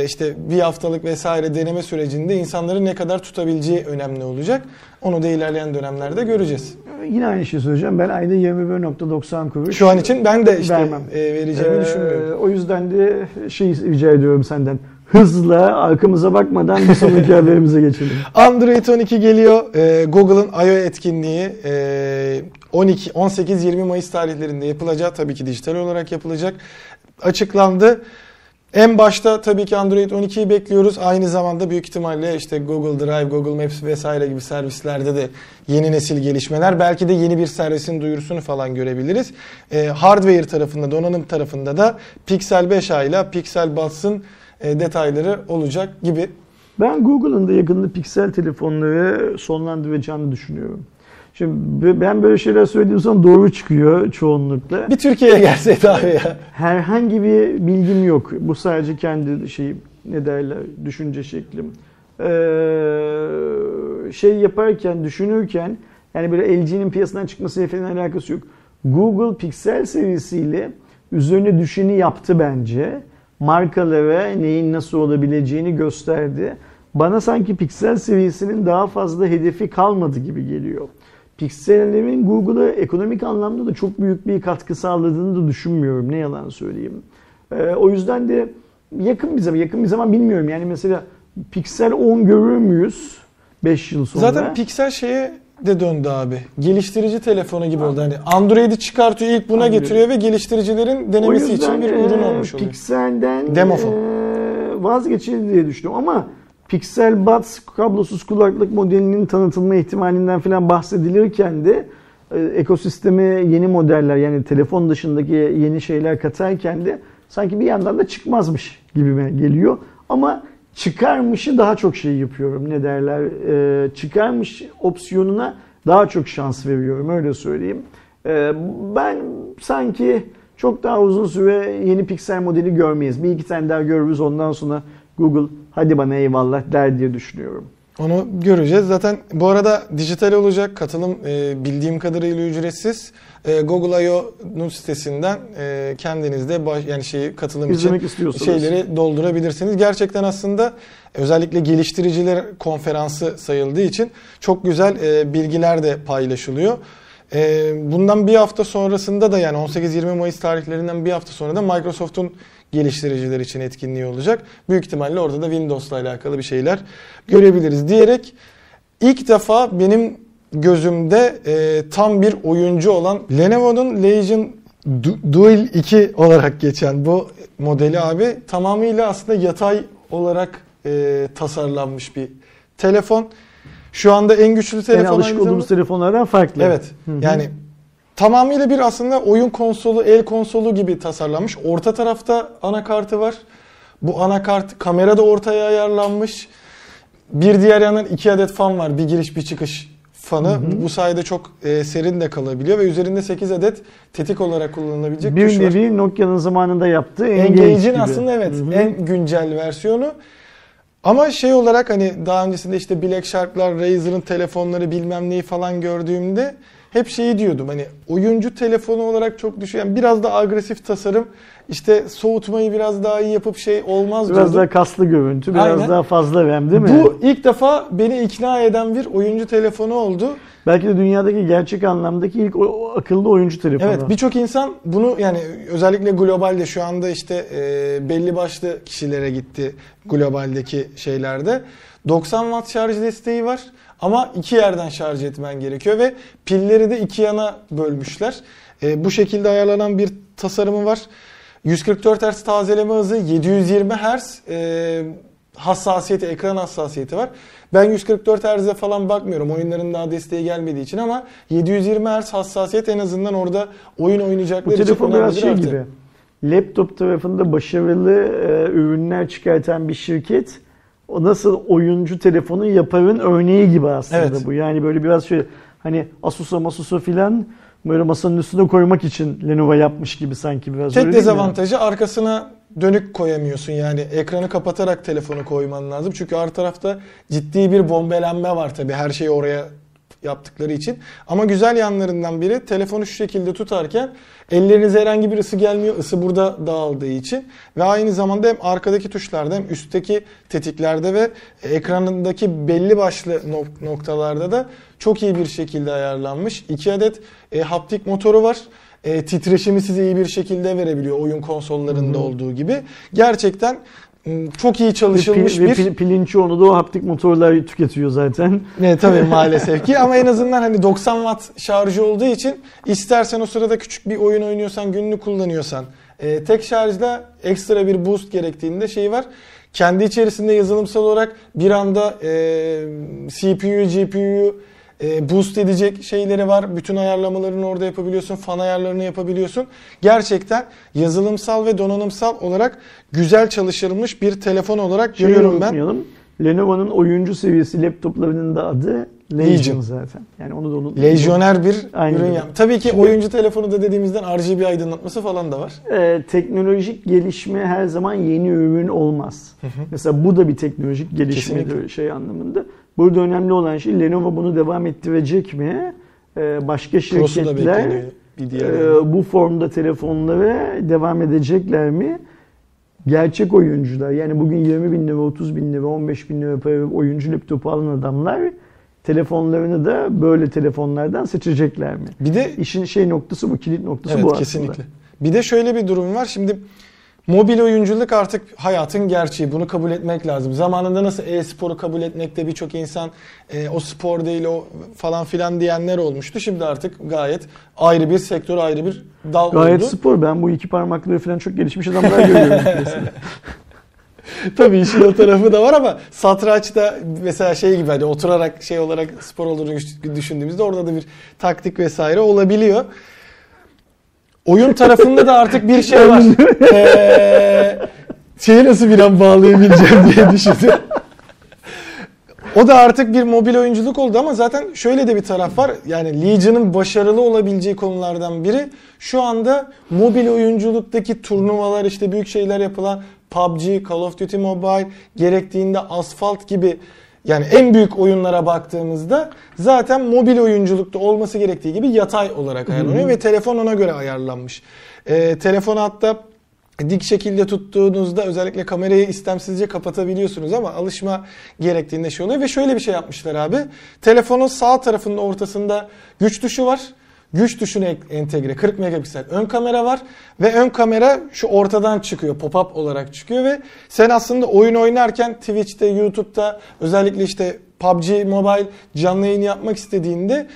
işte bir haftalık vesaire deneme sürecinde insanları ne kadar tutabileceği önemli olacak. Onu da ilerleyen dönemlerde göreceğiz. Yine aynı şeyi söyleyeceğim. Ben ayda 21.90 kuruş Şu an için ben de işte vermem. e, vereceğimi Ee, düşünmüyorum. O yüzden de şey rica ediyorum senden. Hızla arkamıza bakmadan bir sonraki haberimize geçelim. Android 12 geliyor. Ee, Google'ın I.O. etkinliği e, 12 18-20 Mayıs tarihlerinde yapılacağı tabii ki dijital olarak yapılacak. Açıklandı. En başta tabii ki Android 12'yi bekliyoruz. Aynı zamanda büyük ihtimalle işte Google Drive, Google Maps vesaire gibi servislerde de yeni nesil gelişmeler. Belki de yeni bir servisin duyurusunu falan görebiliriz. Ee, hardware tarafında, donanım tarafında da Pixel 5a ile Pixel Buds'ın e, detayları olacak gibi. Ben Google'ın da yakında piksel telefonları sonlandıracağını düşünüyorum. Şimdi ben böyle şeyler söylediğim zaman doğru çıkıyor çoğunlukla. Bir Türkiye'ye gelseydi abi ya. Herhangi bir bilgim yok. Bu sadece kendi şeyim ne derler düşünce şeklim. Ee, şey yaparken düşünürken yani böyle LG'nin piyasadan çıkmasıyla falan alakası yok. Google Pixel serisiyle üzerine düşeni yaptı bence. Markalara neyin nasıl olabileceğini gösterdi. Bana sanki Pixel serisinin daha fazla hedefi kalmadı gibi geliyor. Pixel'lerin Google'a ekonomik anlamda da çok büyük bir katkı sağladığını da düşünmüyorum. Ne yalan söyleyeyim. Ee, o yüzden de yakın bir zaman, yakın bir zaman bilmiyorum. Yani mesela Pixel 10 görür müyüz 5 yıl sonra? Zaten Pixel şeye de döndü abi. Geliştirici telefonu gibi oldu. Hani Android'i çıkartıyor ilk buna Android. getiriyor ve geliştiricilerin denemesi için bir ürün e, olmuş oluyor. Pixel'den Demofon. e, vazgeçildi diye düşünüyorum ama Pixel Buds kablosuz kulaklık modelinin tanıtılma ihtimalinden falan bahsedilirken de e, ekosisteme yeni modeller yani telefon dışındaki yeni şeyler katarken de sanki bir yandan da çıkmazmış gibime geliyor. Ama çıkarmışı daha çok şey yapıyorum ne derler e, çıkarmış opsiyonuna daha çok şans veriyorum öyle söyleyeyim. E, ben sanki çok daha uzun süre yeni Pixel modeli görmeyiz. Bir iki tane daha görürüz ondan sonra Google hadi bana eyvallah der diye düşünüyorum. Onu göreceğiz. Zaten bu arada dijital olacak. Katılım e, bildiğim kadarıyla ücretsiz. E, Google I.O.'nun sitesinden e, kendiniz de baş, yani şeyi katılım İzlemek için şeyleri doldurabilirsiniz. Gerçekten aslında özellikle geliştiriciler konferansı sayıldığı için çok güzel e, bilgiler de paylaşılıyor. E, bundan bir hafta sonrasında da yani 18-20 Mayıs tarihlerinden bir hafta sonra da Microsoft'un geliştiriciler için etkinliği olacak. Büyük ihtimalle orada da Windows'la alakalı bir şeyler görebiliriz diyerek ilk defa benim gözümde e, tam bir oyuncu olan Lenovo'nun Legion Du- Dual 2 olarak geçen bu modeli abi tamamıyla aslında yatay olarak e, tasarlanmış bir telefon. Şu anda en güçlü telefon. Yani alışık olduğumuz telefonlardan farklı. Evet. Hı hı. Yani tamamıyla bir aslında oyun konsolu, el konsolu gibi tasarlanmış. Orta tarafta anakartı var. Bu anakart kamera da ortaya ayarlanmış. Bir diğer yandan iki adet fan var. Bir giriş bir çıkış fanı. Bu sayede çok e, serin de kalabiliyor ve üzerinde 8 adet tetik olarak kullanılabilecek bir tuş var. nevi Nokia'nın zamanında yaptığı Engage Engage'in aslında evet Hı hı. en güncel versiyonu. Ama şey olarak hani daha öncesinde işte Black Shark'lar, Razer'ın telefonları bilmem neyi falan gördüğümde hep şeyi diyordum hani oyuncu telefonu olarak çok düşüyor. biraz da agresif tasarım işte soğutmayı biraz daha iyi yapıp şey olmaz Biraz diyordum. daha kaslı görüntü, biraz Aynen. daha fazla RAM değil mi? Bu ilk defa beni ikna eden bir oyuncu telefonu oldu. Belki de dünyadaki gerçek anlamdaki ilk o- o akıllı oyuncu telefonu. Evet birçok insan bunu yani özellikle globalde şu anda işte e, belli başlı kişilere gitti globaldeki şeylerde. 90 watt şarj desteği var ama iki yerden şarj etmen gerekiyor ve pilleri de iki yana bölmüşler. E, bu şekilde ayarlanan bir tasarımı var. 144 Hz tazeleme hızı, 720 Hz e, hassasiyeti, ekran hassasiyeti var. Ben 144 Hz'e falan bakmıyorum. Oyunların daha desteği gelmediği için ama 720 Hz hassasiyet en azından orada oyun Bu oynayacaklar için telefon önemli biraz bir şey gibi. Laptop tarafında başarılı e, ürünler çıkartan bir şirket o nasıl oyuncu telefonu yaparın örneği gibi aslında Evet. bu. Yani böyle biraz şey hani Asus'a Masus'a filan böyle masanın üstüne koymak için Lenovo yapmış gibi sanki biraz. Tek dezavantajı arkasına dönük koyamıyorsun yani ekranı kapatarak telefonu koyman lazım. Çünkü arka tarafta ciddi bir bombelenme var tabii her şeyi oraya yaptıkları için. Ama güzel yanlarından biri telefonu şu şekilde tutarken ellerinize herhangi bir ısı gelmiyor. Isı burada dağıldığı için ve aynı zamanda hem arkadaki tuşlarda hem üstteki tetiklerde ve ekranındaki belli başlı nok- noktalarda da çok iyi bir şekilde ayarlanmış. İki adet e, haptik motoru var e, titreşimi size iyi bir şekilde verebiliyor oyun konsollarında olduğu gibi. Gerçekten çok iyi Ve çalışılmış pil, ve bir pil- pilin çoğunu da o haptik motorlar tüketiyor zaten. ne tabii maalesef ki ama en azından hani 90 watt şarjı olduğu için istersen o sırada küçük bir oyun oynuyorsan günlük kullanıyorsan e, tek şarjda ekstra bir boost gerektiğinde şey var. Kendi içerisinde yazılımsal olarak bir anda e, CPU, GPU'yu e, boost edecek şeyleri var. Bütün ayarlamalarını orada yapabiliyorsun. Fan ayarlarını yapabiliyorsun. Gerçekten yazılımsal ve donanımsal olarak güzel çalışılmış bir telefon olarak Şeyi görüyorum ben. Lenovo'nun oyuncu seviyesi laptoplarının da adı Legion, Legion. zaten. Yani onu da unutmayalım. Lejyoner bir Aynen ürün yap. Tabii ki oyuncu telefonu da dediğimizden RGB aydınlatması falan da var. Ee, teknolojik gelişme her zaman yeni ürün olmaz. Mesela bu da bir teknolojik gelişmedir Kesinlikle. şey anlamında. Burada önemli olan şey Lenovo bunu devam ettirecek mi? Ee, başka şirketler. Bir diğer e, bu formda telefonlara devam edecekler mi? Gerçek oyuncular yani bugün 20 bin lira, 30 bin lira, 15 bin lira para oyuncu laptopu alan adamlar telefonlarını da böyle telefonlardan seçecekler mi? Bir de İşin şey noktası bu, kilit noktası evet bu aslında. kesinlikle. Bir de şöyle bir durum var. Şimdi mobil oyunculuk artık hayatın gerçeği. Bunu kabul etmek lazım. Zamanında nasıl e-sporu kabul etmekte birçok insan e, o spor değil o falan filan diyenler olmuştu. Şimdi artık gayet ayrı bir sektör, ayrı bir dal Gayet oldu. spor. Ben bu iki parmakları falan çok gelişmiş adamlar görüyorum. Tabii işin o tarafı da var ama satrançta mesela şey gibi hani oturarak şey olarak spor olduğunu düşündüğümüzde orada da bir taktik vesaire olabiliyor. Oyun tarafında da artık bir şey var. Ee, şeyi nasıl bir an bağlayabileceğim diye düşündüm. O da artık bir mobil oyunculuk oldu ama zaten şöyle de bir taraf var. Yani Legion'ın başarılı olabileceği konulardan biri şu anda mobil oyunculuktaki turnuvalar işte büyük şeyler yapılan PUBG, Call of Duty Mobile gerektiğinde Asphalt gibi yani en büyük oyunlara baktığımızda zaten mobil oyunculukta olması gerektiği gibi yatay olarak ayarlanıyor ve telefon ona göre ayarlanmış. Ee, telefonu hatta dik şekilde tuttuğunuzda özellikle kamerayı istemsizce kapatabiliyorsunuz ama alışma gerektiğinde şey oluyor ve şöyle bir şey yapmışlar abi. Telefonun sağ tarafının ortasında güç tuşu var. Güç düşüne entegre 40 megapiksel ön kamera var ve ön kamera şu ortadan çıkıyor pop-up olarak çıkıyor ve sen aslında oyun oynarken Twitch'te, YouTube'da özellikle işte PUBG Mobile canlı yayın yapmak istediğinde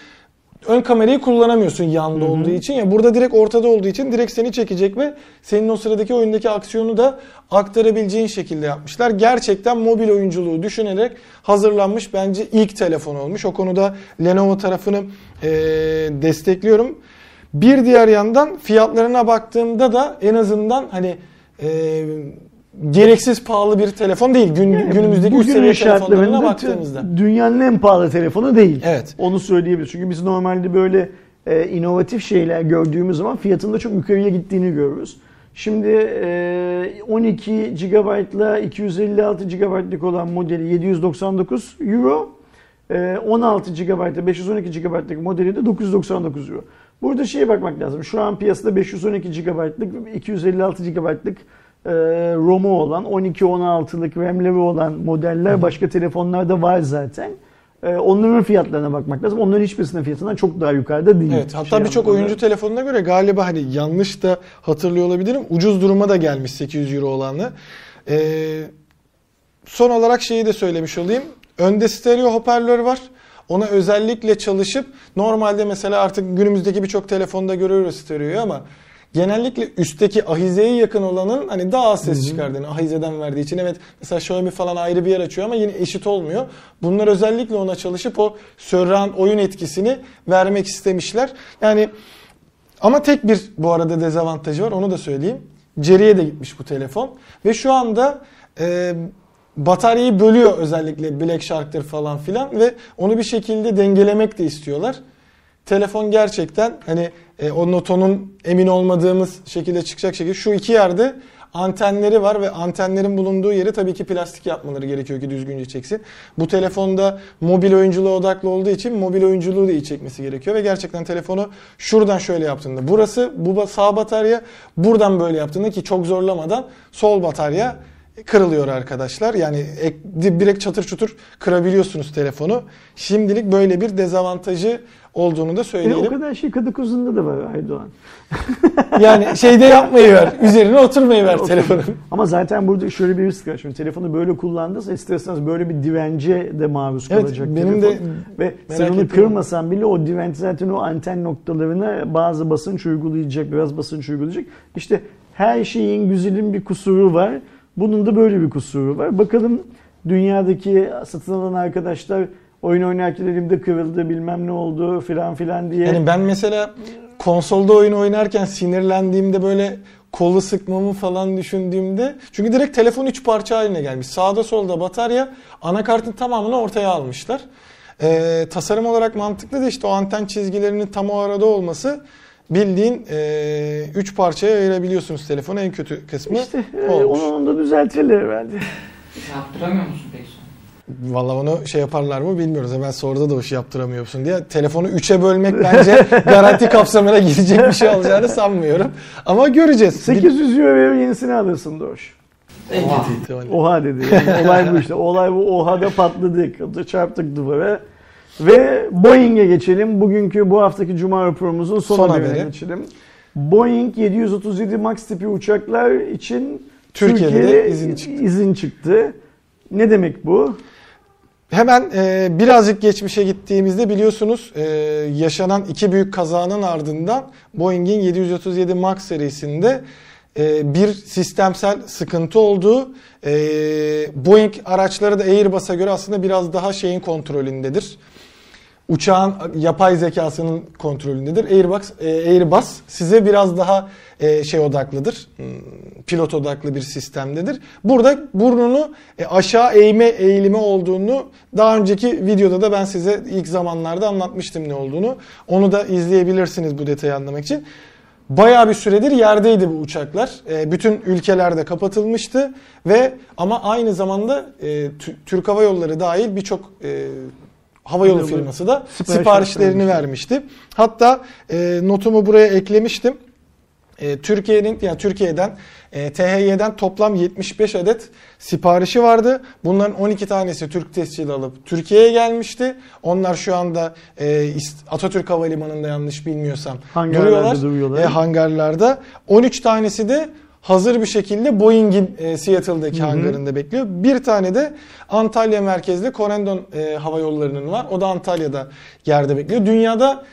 ön kamerayı kullanamıyorsun yanda Hı hı. olduğu için ya burada direkt ortada olduğu için direkt seni çekecek ve senin o sıradaki oyundaki aksiyonu da aktarabileceğin şekilde yapmışlar. Gerçekten mobil oyunculuğu düşünerek hazırlanmış bence ilk telefon olmuş. O konuda Lenovo tarafını eee, destekliyorum. Bir diğer yandan fiyatlarına baktığımda da en azından hani eee, gereksiz pahalı bir telefon değil. Gün, Yani günümüzdeki üst seviye telefonlarına baktığımızda. dünyanın en pahalı telefonu değil. Evet. Onu söyleyebiliriz. Çünkü biz normalde böyle e, inovatif şeyler gördüğümüz zaman fiyatında çok yukarıya gittiğini görürüz. Şimdi e, 12 GB ile 256 GB'lık olan modeli 799 Euro. e, 16 GB ile 512 GB'lık modeli de 999 Euro. Burada şeye bakmak lazım. Şu an piyasada 512 GB'lık, 256 GB'lık e, ROM'u olan, 12-16'lık RAM'leri olan modeller başka telefonlarda var zaten. E, onların fiyatlarına bakmak lazım. Onların hiçbirisinin fiyatından çok daha yukarıda değil. Evet hatta Şey birçok oyuncu telefonuna göre galiba hani yanlış da hatırlıyor olabilirim. Ucuz duruma da gelmiş 800 euro olanı. Ee, son olarak şeyi de söylemiş olayım. Önde stereo hoparlör var. Ona özellikle çalışıp normalde mesela artık günümüzdeki birçok telefonda görüyoruz stereoyu ama genellikle üstteki ahizeye yakın olanın hani daha az ses çıkardığını ahizeden verdiği için evet mesela Xiaomi falan ayrı bir yer açıyor ama yine eşit olmuyor. Bunlar özellikle ona çalışıp o surround oyun etkisini vermek istemişler. Yani ama tek bir bu arada dezavantajı var onu da söyleyeyim. Geriye de gitmiş bu telefon ve şu anda e, bataryayı bölüyor özellikle Black Shark'tır falan filan ve onu bir şekilde dengelemek de istiyorlar. Telefon gerçekten hani e, o notonun emin olmadığımız şekilde çıkacak şekilde şu iki yerde antenleri var ve antenlerin bulunduğu yeri tabii ki plastik yapmaları gerekiyor ki düzgünce çeksin. Bu telefonda mobil oyunculuğa odaklı olduğu için mobil oyunculuğu da iyi çekmesi gerekiyor ve gerçekten telefonu şuradan şöyle yaptığında burası bu sağ batarya buradan böyle yaptığında ki çok zorlamadan sol batarya kırılıyor arkadaşlar. Yani ek, direkt çatır çutur kırabiliyorsunuz telefonu. Şimdilik böyle bir dezavantajı olduğunu da E, o söyleyelim. kadar şey Kadıkuz'unda da var Aydoğan. Yani şeyde yapmayı ver. Üzerine oturmayı ver Otur. telefonun. Ama zaten burada şöyle bir risk var. Şimdi telefonu böyle kullandıysa isterseniz böyle bir divence de maruz Evet, kalacak benim telefon. de Ve sen onu kırmasan bile o direnç zaten o anten noktalarına bazı basınç uygulayacak, biraz basınç uygulayacak. İşte her şeyin güzelin bir kusuru var. Bunun da böyle bir kusuru var. Bakalım dünyadaki satın alan arkadaşlar oyun oynarken elimde kırıldı bilmem ne oldu filan filan diye. Yani ben mesela konsolda oyun oynarken sinirlendiğimde böyle kolu sıkmamı falan düşündüğümde çünkü direkt telefon üç parça haline gelmiş. Sağda solda batarya anakartın tamamını ortaya almışlar. Ee, tasarım olarak mantıklı da işte o anten çizgilerinin tam o arada olması bildiğin e, üç parçaya ayırabiliyorsunuz telefonu en kötü kısmı İşte e, olmuş. onu, onu da düzeltirler herhalde. Yaptıramıyor musun peki sonra? Valla onu şey yaparlar mı bilmiyoruz. Hemen soruda da o şey yaptıramıyorsun diye. Telefonu 3'e bölmek bence garanti kapsamına girecek bir şey olacağını sanmıyorum. Ama göreceğiz. 800 euro verir yenisini alırsın Doğuş. Oha. Oha dedi. Yani olay bu işte. Olay bu. Oha'da patladık. Çarptık duvara. Ve Boeing'e geçelim. Bugünkü bu haftaki Cuma raporumuzun son, Son haberine haberi. geçelim. Boeing 737 MAX tipi uçaklar için Türkiye'de Türkiye'de de izin çıktı. izin çıktı. Ne demek bu? Hemen e, birazcık geçmişe gittiğimizde biliyorsunuz e, yaşanan iki büyük kazanın ardından Boeing'in 737 MAX serisinde e, bir sistemsel sıkıntı oldu. E, Boeing araçları da Airbus'a göre aslında biraz daha şeyin kontrolündedir. Uçağın yapay zekasının kontrolündedir. Airbus, e, Airbus size biraz daha e, şey odaklıdır. Hmm, Pilot odaklı bir sistemdedir. Burada burnunu e, aşağı eğme eğilimi olduğunu daha önceki videoda da ben size ilk zamanlarda anlatmıştım ne olduğunu. Onu da izleyebilirsiniz bu detayı anlamak için. Bayağı bir süredir yerdeydi bu uçaklar. Bütün ülkelerde kapatılmıştı ve ama aynı zamanda Tü- Türk Hava Yolları dahil birçok havayolu firması da sipariş siparişlerini vermişti. vermişti. Hatta e, notumu buraya eklemiştim. e, Türkiye'nin yani Türkiye'den e, THY'den toplam 75 adet siparişi vardı. Bunların 12 tanesi Türk tescili alıp Türkiye'ye gelmişti. Onlar şu anda e, Atatürk Havalimanı'nda yanlış bilmiyorsam Hangarlarda duruyorlar. duruyorlar. E, hangarlarda. 13 tanesi de hazır bir şekilde Boeing'in e, Seattle'daki Hı hı. hangarında bekliyor. Bir tane de Antalya merkezli Corendon e, Hava Yolları'nın var. O da Antalya'da yerde bekliyor. Dünyada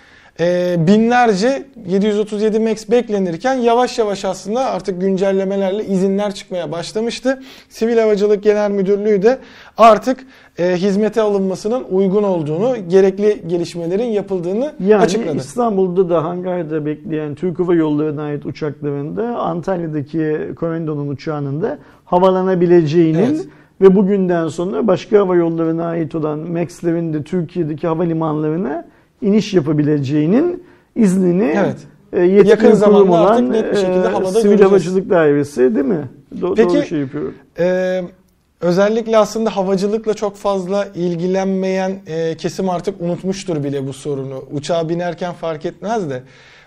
e, binlerce 737 MAX beklenirken yavaş yavaş aslında artık güncellemelerle izinler çıkmaya başlamıştı. Sivil Havacılık Genel Müdürlüğü de artık e, hizmete alınmasının uygun olduğunu, gerekli gelişmelerin yapıldığını Yani açıkladı. İstanbul'da da hangarda bekleyen Türk Hava Yolları'na ait uçaklarında Antalya'daki Corendon'un uçağının da havalanabileceğinin Evet. ve bugünden sonra başka hava yollarına ait olan MAX'lerin de Türkiye'deki havalimanlarına iniş yapabileceğinin iznini Evet. e, yetkili Yakın kurum zamanda olan artık net bir şekilde e, havada Sivil göreceğiz. Havacılık Dairesi değil mi? Do- Peki- doğru şey yapıyor. Ee, özellikle aslında havacılıkla çok fazla ilgilenmeyen e, kesim artık unutmuştur bile bu sorunu. Uçağa binerken fark etmez de.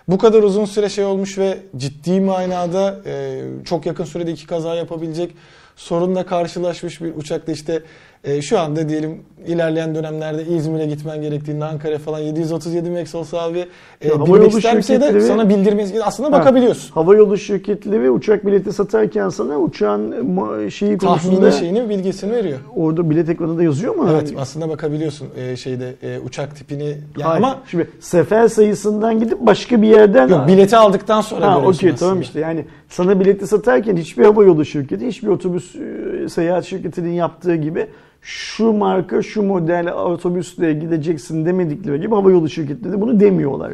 Bu kadar uzun süre şey olmuş ve ciddi manada e, çok yakın sürede iki kaza yapabilecek sorunla karşılaşmış bir uçakta işte e, şu anda diyelim ilerleyen dönemlerde İzmir'e gitmen gerektiğinde Ankara falan 737 MAX olsa abi e, Ya, hava yolu misin de sana bildirmesi aslında Ha. bakabiliyorsun. Havayolu şirketleri uçak bileti satarken sana uçağın şeyi konusunda Tahmini şeyini bilgisini veriyor. orada bilet ekranında yazıyor mu? Evet Hani- aslında bakabiliyorsun e, şeyde e, uçak tipini yani Hayır. ama şimdi sefer sayısından gidip başka bir yerden yok, bileti aldıktan sonra Ha okey tamam işte yani sana bileti satarken hiçbir havayolu şirketi, hiçbir otobüs e, seyahat şirketinin yaptığı gibi şu marka, şu model otobüsle gideceksin demedikleri gibi havayolu şirketleri bunu demiyorlar.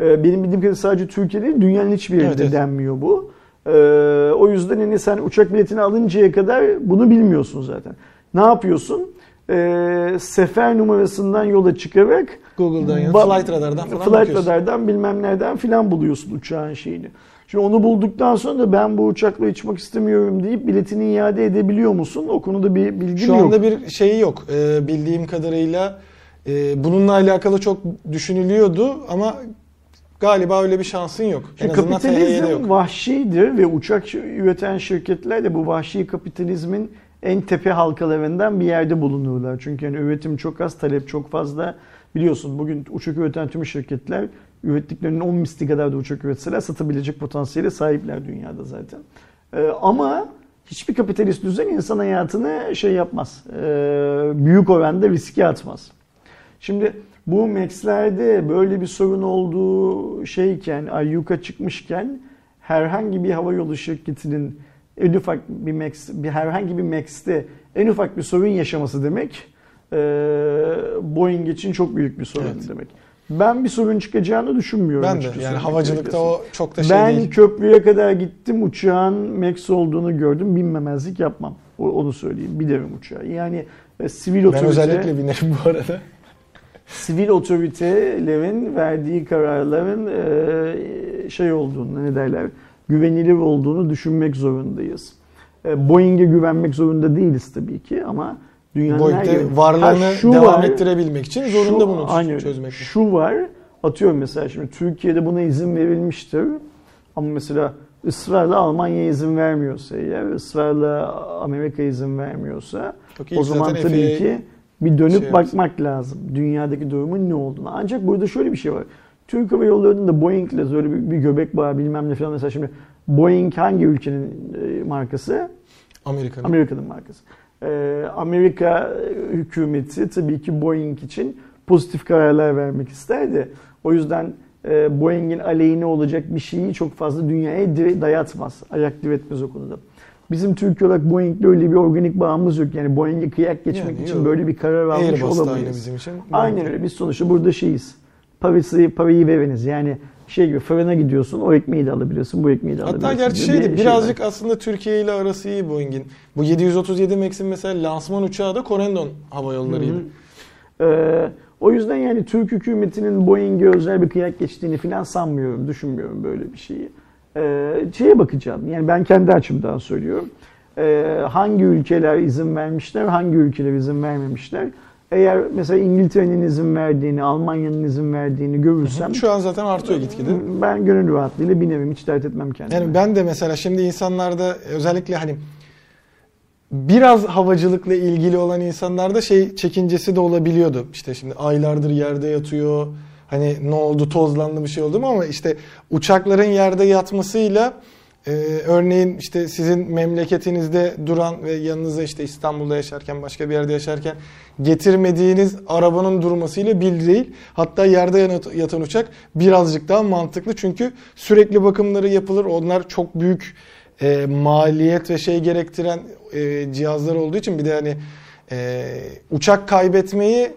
Ee, Benim bildiğim kadarıyla sadece Türkiye'de değil, dünyanın hiçbir yerinde Evet, evet. denmiyor bu. Ee, o yüzden hani sen uçak biletini alıncaya kadar bunu bilmiyorsun zaten. Ne yapıyorsun? Ee, sefer numarasından yola çıkarak Google'dan ya Flight Radar'dan falan Flight bakıyorsun. Radar'dan bilmem nereden filan buluyorsun uçağın şeyini. Şimdi onu bulduktan sonra da ben bu uçakla uçmak istemiyorum deyip biletini iade edebiliyor musun? O konuda bir bilgim Şu yok. anda bir şeyi yok. E, bildiğim kadarıyla e, bununla alakalı çok düşünülüyordu ama galiba öyle bir şansın yok. En Şimdi THY'de kapitalizm yok. vahşidir ve uçak üreten şirketler de bu vahşi kapitalizmin en tepe halkalarından bir yerde bulunurlar. Çünkü yani üretim çok az, talep çok fazla. Biliyorsun bugün uçak üreten tüm şirketler ürettiklerinin 10 misli kadar da uçak üretseler satabilecek potansiyele sahipler dünyada zaten. Ee, ama hiçbir kapitalist düzen insan hayatını şey yapmaz. Ee, büyük oranda riske atmaz. Şimdi bu Max'lerde böyle bir sorun olduğu şeyken, ayyuka çıkmışken herhangi bir havayolu şirketinin en ufak bir Max, bir herhangi bir Max'te en ufak bir sorun yaşaması demek e, Boeing için çok büyük bir sorun Evet. demek. Ben bir sorun çıkacağını düşünmüyorum. Ben de yani söylemek havacılıkta o çok da şey ben değil. köprüye kadar gittim uçağın Max olduğunu gördüm binmemezlik yapmam. Onu söyleyeyim. Binerim uçağı. Yani e, sivil Ben otorite özellikle binerim bu arada. sivil otoritelerin verdiği kararların e, şey olduğunu ne derler güvenilir olduğunu düşünmek zorundayız. E, Boeing'e güvenmek zorunda değiliz tabii ki ama dünyanın her Boeing'de yeri- varlığını Ha, devam var, ettirebilmek için zorunda şu- bunu öyle. çözmek. Şu var atıyorum mesela şimdi Türkiye'de buna izin verilmiştir ama mesela ısrarla Almanya izin vermiyorsa eğer ısrarla Amerika izin vermiyorsa Çok o zaman tabii ki bir dönüp şey bakmak lazım. Dünyadaki durumun ne olduğunu. Ancak burada şöyle bir şey var. Türk Hava Yolları'nın da Boeing'le böyle bir, bir göbek bağı bilmem ne falan. Mesela şimdi Boeing hangi ülkenin e, markası? Amerika'nın. Amerika'nın markası. Ee, Amerika hükümeti tabii ki Boeing için pozitif kararlar vermek isterdi. O yüzden e, Boeing'in aleyhine olacak bir şeyi çok fazla dünyaya dayatmaz. Ayak diretmez o konuda. Bizim Türkiye olarak Boeing'le öyle bir organik bağımız yok. Yani Boeing'e kıyak geçmek Yani için yok. böyle bir karar almış Airbus da aynı olamayız. bizim için. Aynen öyle. Biz sonuçta burada şeyiz. Parası, parayı veriniz. Yani şey gibi fırına gidiyorsun o ekmeği de alabiliyorsun bu ekmeği de alabiliyorsun. Hatta gerçi şeydi bir şey birazcık var. aslında Türkiye ile arası iyi Boeing'in. Bu 737 Max'in mesela lansman uçağı da Corendon Hava Yolları'ydı. Ee, o yüzden yani Türk hükümetinin Boeing'e özel bir kıyak geçtiğini falan sanmıyorum, düşünmüyorum böyle bir şeyi. Ee, şeye bakacağım, yani ben kendi açımdan söylüyorum. Ee, hangi ülkeler izin vermişler, hangi ülkeler izin vermemişler. Eğer mesela İngiltere'nin izin verdiğini, Almanya'nın izin verdiğini görürsem Şu an zaten artıyor gitgide. ben gönül rahatlığıyla binerim. Hiç dert etmem kendime. Yani ben de mesela şimdi insanlarda özellikle hani biraz havacılıkla ilgili olan insanlarda şey çekincesi de olabiliyordu. İşte şimdi aylardır yerde yatıyor. Hani ne oldu tozlandı bir şey oldu mu ama işte uçakların yerde yatmasıyla e, örneğin işte sizin memleketinizde duran ve yanınıza işte İstanbul'da yaşarken başka bir yerde yaşarken getirmediğiniz arabanın durmasıyla bir değil. Hatta yerde yatan uçak birazcık daha mantıklı çünkü sürekli bakımları yapılır. Onlar çok büyük e, maliyet ve şey gerektiren e, cihazlar olduğu için bir de hani e, uçak kaybetmeyi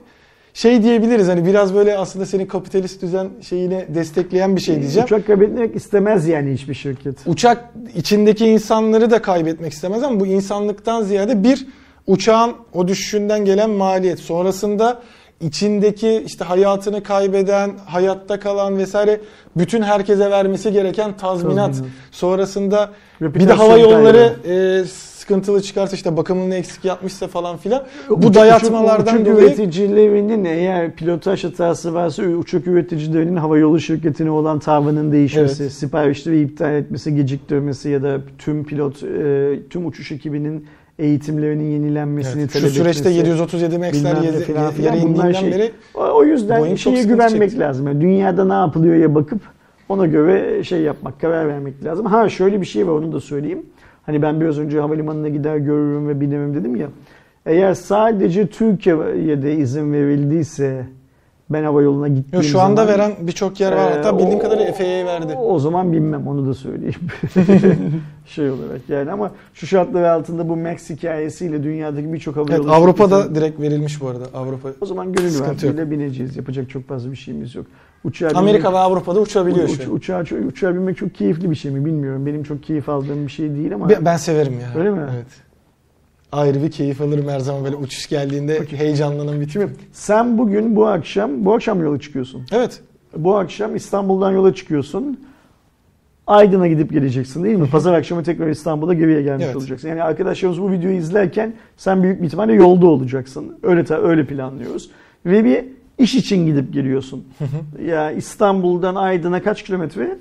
şey diyebiliriz hani biraz böyle aslında senin kapitalist düzen şeyine destekleyen bir şey diyeceğim. Uçak kaybetmek istemez yani hiçbir şirket. Uçak içindeki insanları da kaybetmek istemez ama bu insanlıktan ziyade bir uçağın o düşüşünden gelen maliyet. Sonrasında içindeki işte hayatını kaybeden, hayatta kalan vesaire bütün herkese vermesi gereken tazminat. Tazminat. Sonrasında bir de Reputasyon hava yolları kaybı. e, sıkıntılı çıkarsa işte bakımını eksik yapmışsa falan filan bu dayatmalardan uçak, dolayı üreticilerinin eğer pilotaj hatası varsa uçak üreticilerinin havayolu şirketine olan tavrının değişmesi, Evet. siparişleri iptal etmesi, geciktirmesi ya da tüm pilot, e, tüm uçuş ekibinin eğitimlerinin yenilenmesini Evet, şu talep süreçte etmesi. 737 Max'ler yere indiğinden şey- beri O, o yüzden Boeing şeye güvenmek çekti. lazım. Yani dünyada ne yapılıyor bakıp ona göre şey yapmak, karar vermek lazım. Ha şöyle bir şey var onu da söyleyeyim. Hani ben biraz önce havalimanına gider görürüm ve binemem dedim ya. Eğer sadece Türkiye'de izin verildiyse ben hava yoluna gittiğim Yo, şu anda zaman, veren birçok yer var. Hatta bildiğim o- kadarıyla FAA verdi. O zaman bilmem onu da söyleyeyim. şey olarak yani ama şu şartlar altında bu Max hikayesiyle dünyadaki birçok hava Evet, yolu Avrupa'da direkt verilmiş bu arada. Avrupa. o zaman gönül rahatlığıyla bineceğiz. Yapacak çok fazla bir şeyimiz yok. Uçağa Amerika binmek- ve Avrupa'da uçabiliyor uç, şu an. uçağa, uçağa binmek çok keyifli bir şey mi bilmiyorum. Benim çok keyif aldığım bir şey değil ama Ben- Ben severim ya. Öyle mi? Evet. Ayrı bir keyif alırım her zaman böyle uçuş geldiğinde heyecanlanan bir tipim. sen bugün bu akşam bu akşam yola çıkıyorsun. Evet. Bu akşam İstanbul'dan yola çıkıyorsun. Aydın'a gidip geleceksin değil mi? Pazar akşamı tekrar İstanbul'a geriye gelmiş Evet. olacaksın. Yani arkadaşlarımız bu videoyu izlerken sen büyük bir ihtimalle yolda olacaksın. Öyle öyle planlıyoruz. Ve bir iş için gidip geliyorsun. ya İstanbul'dan Aydın'a kaç kilometre?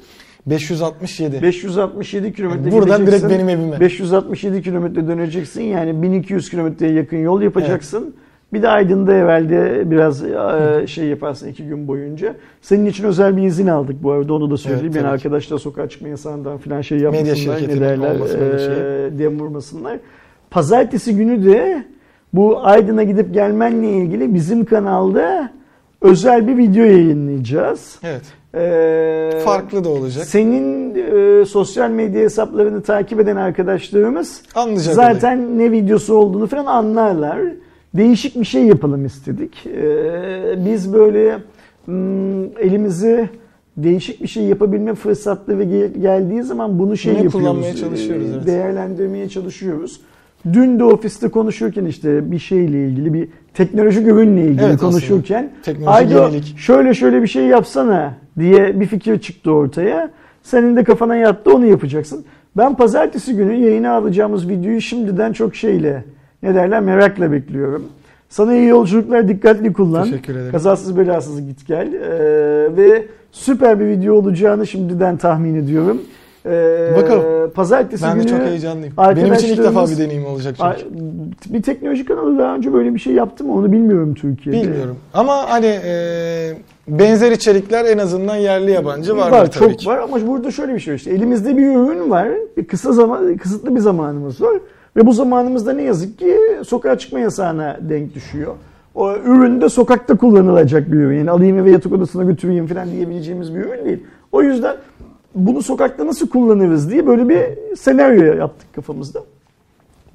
567. 567 kilometre Buradan direkt benim evime. 567 kilometre döneceksin. Yani 1200 kilometreye yakın yol yapacaksın. Bir de Aydın'da evvelde biraz e, şey yaparsın iki gün boyunca. Senin için özel bir izin aldık bu arada onu da söyleyeyim. Evet, yani arkadaşlar sokağa çıkma yasağından falan şey Medya yapmasınlar. Ne şirketinin derler şey. e, dem vurmasınlar. Pazartesi günü de bu Aydın'a gidip gelmenle ilgili bizim kanalda özel bir video yayınlayacağız. Evet. Ee, Farklı da olacak. senin e, sosyal medya hesaplarını takip eden arkadaşlarımız Anlayacak zaten ne videosu olduğunu falan anlarlar. Değişik bir şey yapalım istedik. Ee, biz böyle hmm, elimizi değişik bir şey yapabilme fırsatları gel- geldiği zaman bunu şey Bunu yapıyoruz. kullanmaya çalışıyoruz, e, evet. Değerlendirmeye çalışıyoruz. Dün de ofiste konuşurken işte bir şeyle ilgili bir teknolojik ürünle ilgili Evet, konuşurken Aydo şöyle şöyle bir şey yapsana diye bir fikir çıktı ortaya. Senin de kafana yattı onu yapacaksın. Ben pazartesi günü yayına alacağımız videoyu şimdiden çok şeyle ne derler merakla bekliyorum. Sana iyi yolculuklar dikkatli kullan. Teşekkür ederim. Kazasız belasız git gel. Ee, ve süper bir video olacağını şimdiden tahmin ediyorum. Ee, Bakalım. Pazartesi Ben de günü çok heyecanlıyım. Benim için ilk defa bir deneyim olacak çünkü. bir teknoloji kanalı daha önce böyle bir şey yaptı mı onu bilmiyorum Türkiye'de. Bilmiyorum. Ama hani e, benzer içerikler en azından yerli yabancı var, var, tabii çok ki. var ama burada şöyle bir şey işte elimizde bir ürün var. Bir kısa zaman kısıtlı bir zamanımız var ve bu zamanımızda ne yazık ki sokağa çıkma yasağına denk düşüyor. O ürün de sokakta kullanılacak bir ürün. Yani alayım eve yatak odasına götüreyim falan diyebileceğimiz bir ürün değil. O yüzden bunu sokakta nasıl kullanırız diye böyle bir senaryo yaptık kafamızda.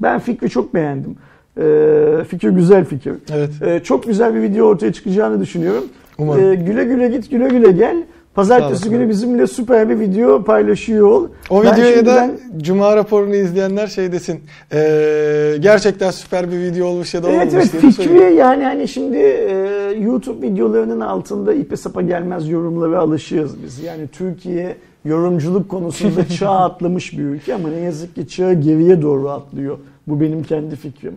Ben fikri çok beğendim. Ee, fikir güzel fikir. Evet. Ee, çok güzel bir video ortaya çıkacağını düşünüyorum. Umarım. Ee, güle güle git, güle güle gel. Pazartesi günü bizimle süper bir video paylaşıyor ol. O Ben videoya da şimdiden- Cuma raporunu izleyenler şey desin. e, gerçekten süper bir video olmuş ya da Evet olmamış evet diye de söyleyeyim. fikri yani hani şimdi e, YouTube videolarının altında ipe sapa gelmez yorumlara alışığız biz. Yani Türkiye yorumculuk konusunda çağ atlamış bir ülke ama ne yazık ki çağ geriye doğru atlıyor. Bu benim kendi fikrim.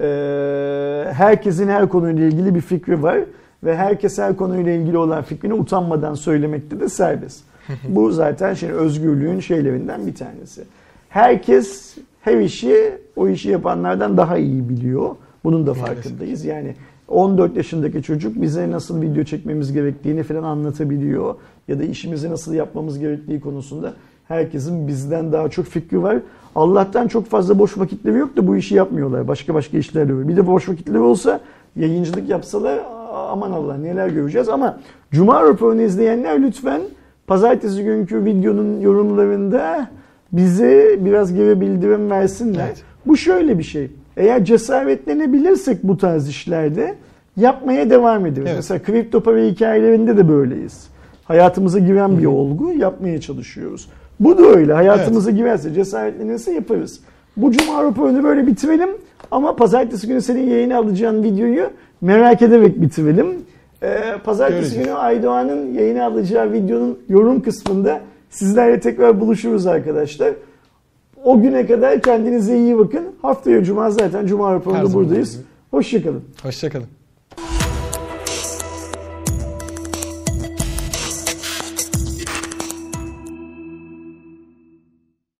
Ee, herkesin her konuyla ilgili bir fikri var ve herkes her konuyla ilgili olan fikrini utanmadan söylemekte de serbest. Bu zaten şey özgürlüğün şeylerinden bir tanesi. Herkes her işi o işi yapanlardan daha iyi biliyor. Bunun da farkındayız. Yani 14 yaşındaki çocuk bize nasıl video çekmemiz gerektiğini falan anlatabiliyor. Ya da işimizi nasıl yapmamız gerektiği konusunda herkesin bizden daha çok fikri var. Allah'tan çok fazla boş vakitleri yok da bu işi yapmıyorlar. Başka başka işlerle var. Bir de boş vakitleri olsa yayıncılık yapsalar aman Allah neler göreceğiz. Ama Cuma raporunu izleyenler lütfen pazartesi günkü videonun yorumlarında bize biraz geri bildirim versinler. Evet. Bu şöyle bir şey. Eğer cesaretlenebilirsek bu tarz işlerde yapmaya devam ederiz. Evet. Mesela kripto para hikayelerinde de böyleyiz. Hayatımıza giren bir olgu yapmaya çalışıyoruz. Bu da öyle. Hayatımıza girerse, cesaretlenirse yaparız. Bu cuma raporunu böyle bitirelim. Ama pazartesi günü senin yayına alacağın videoyu merak ederek bitirelim. Ee, pazartesi Göreceğiz. günü Aydoğan'ın yayına alacağı videonun yorum kısmında sizlerle tekrar buluşuruz arkadaşlar. O güne kadar kendinize iyi bakın. Haftaya cuma zaten cuma raporunda buradayız. Hoşçakalın. Hoşçakalın.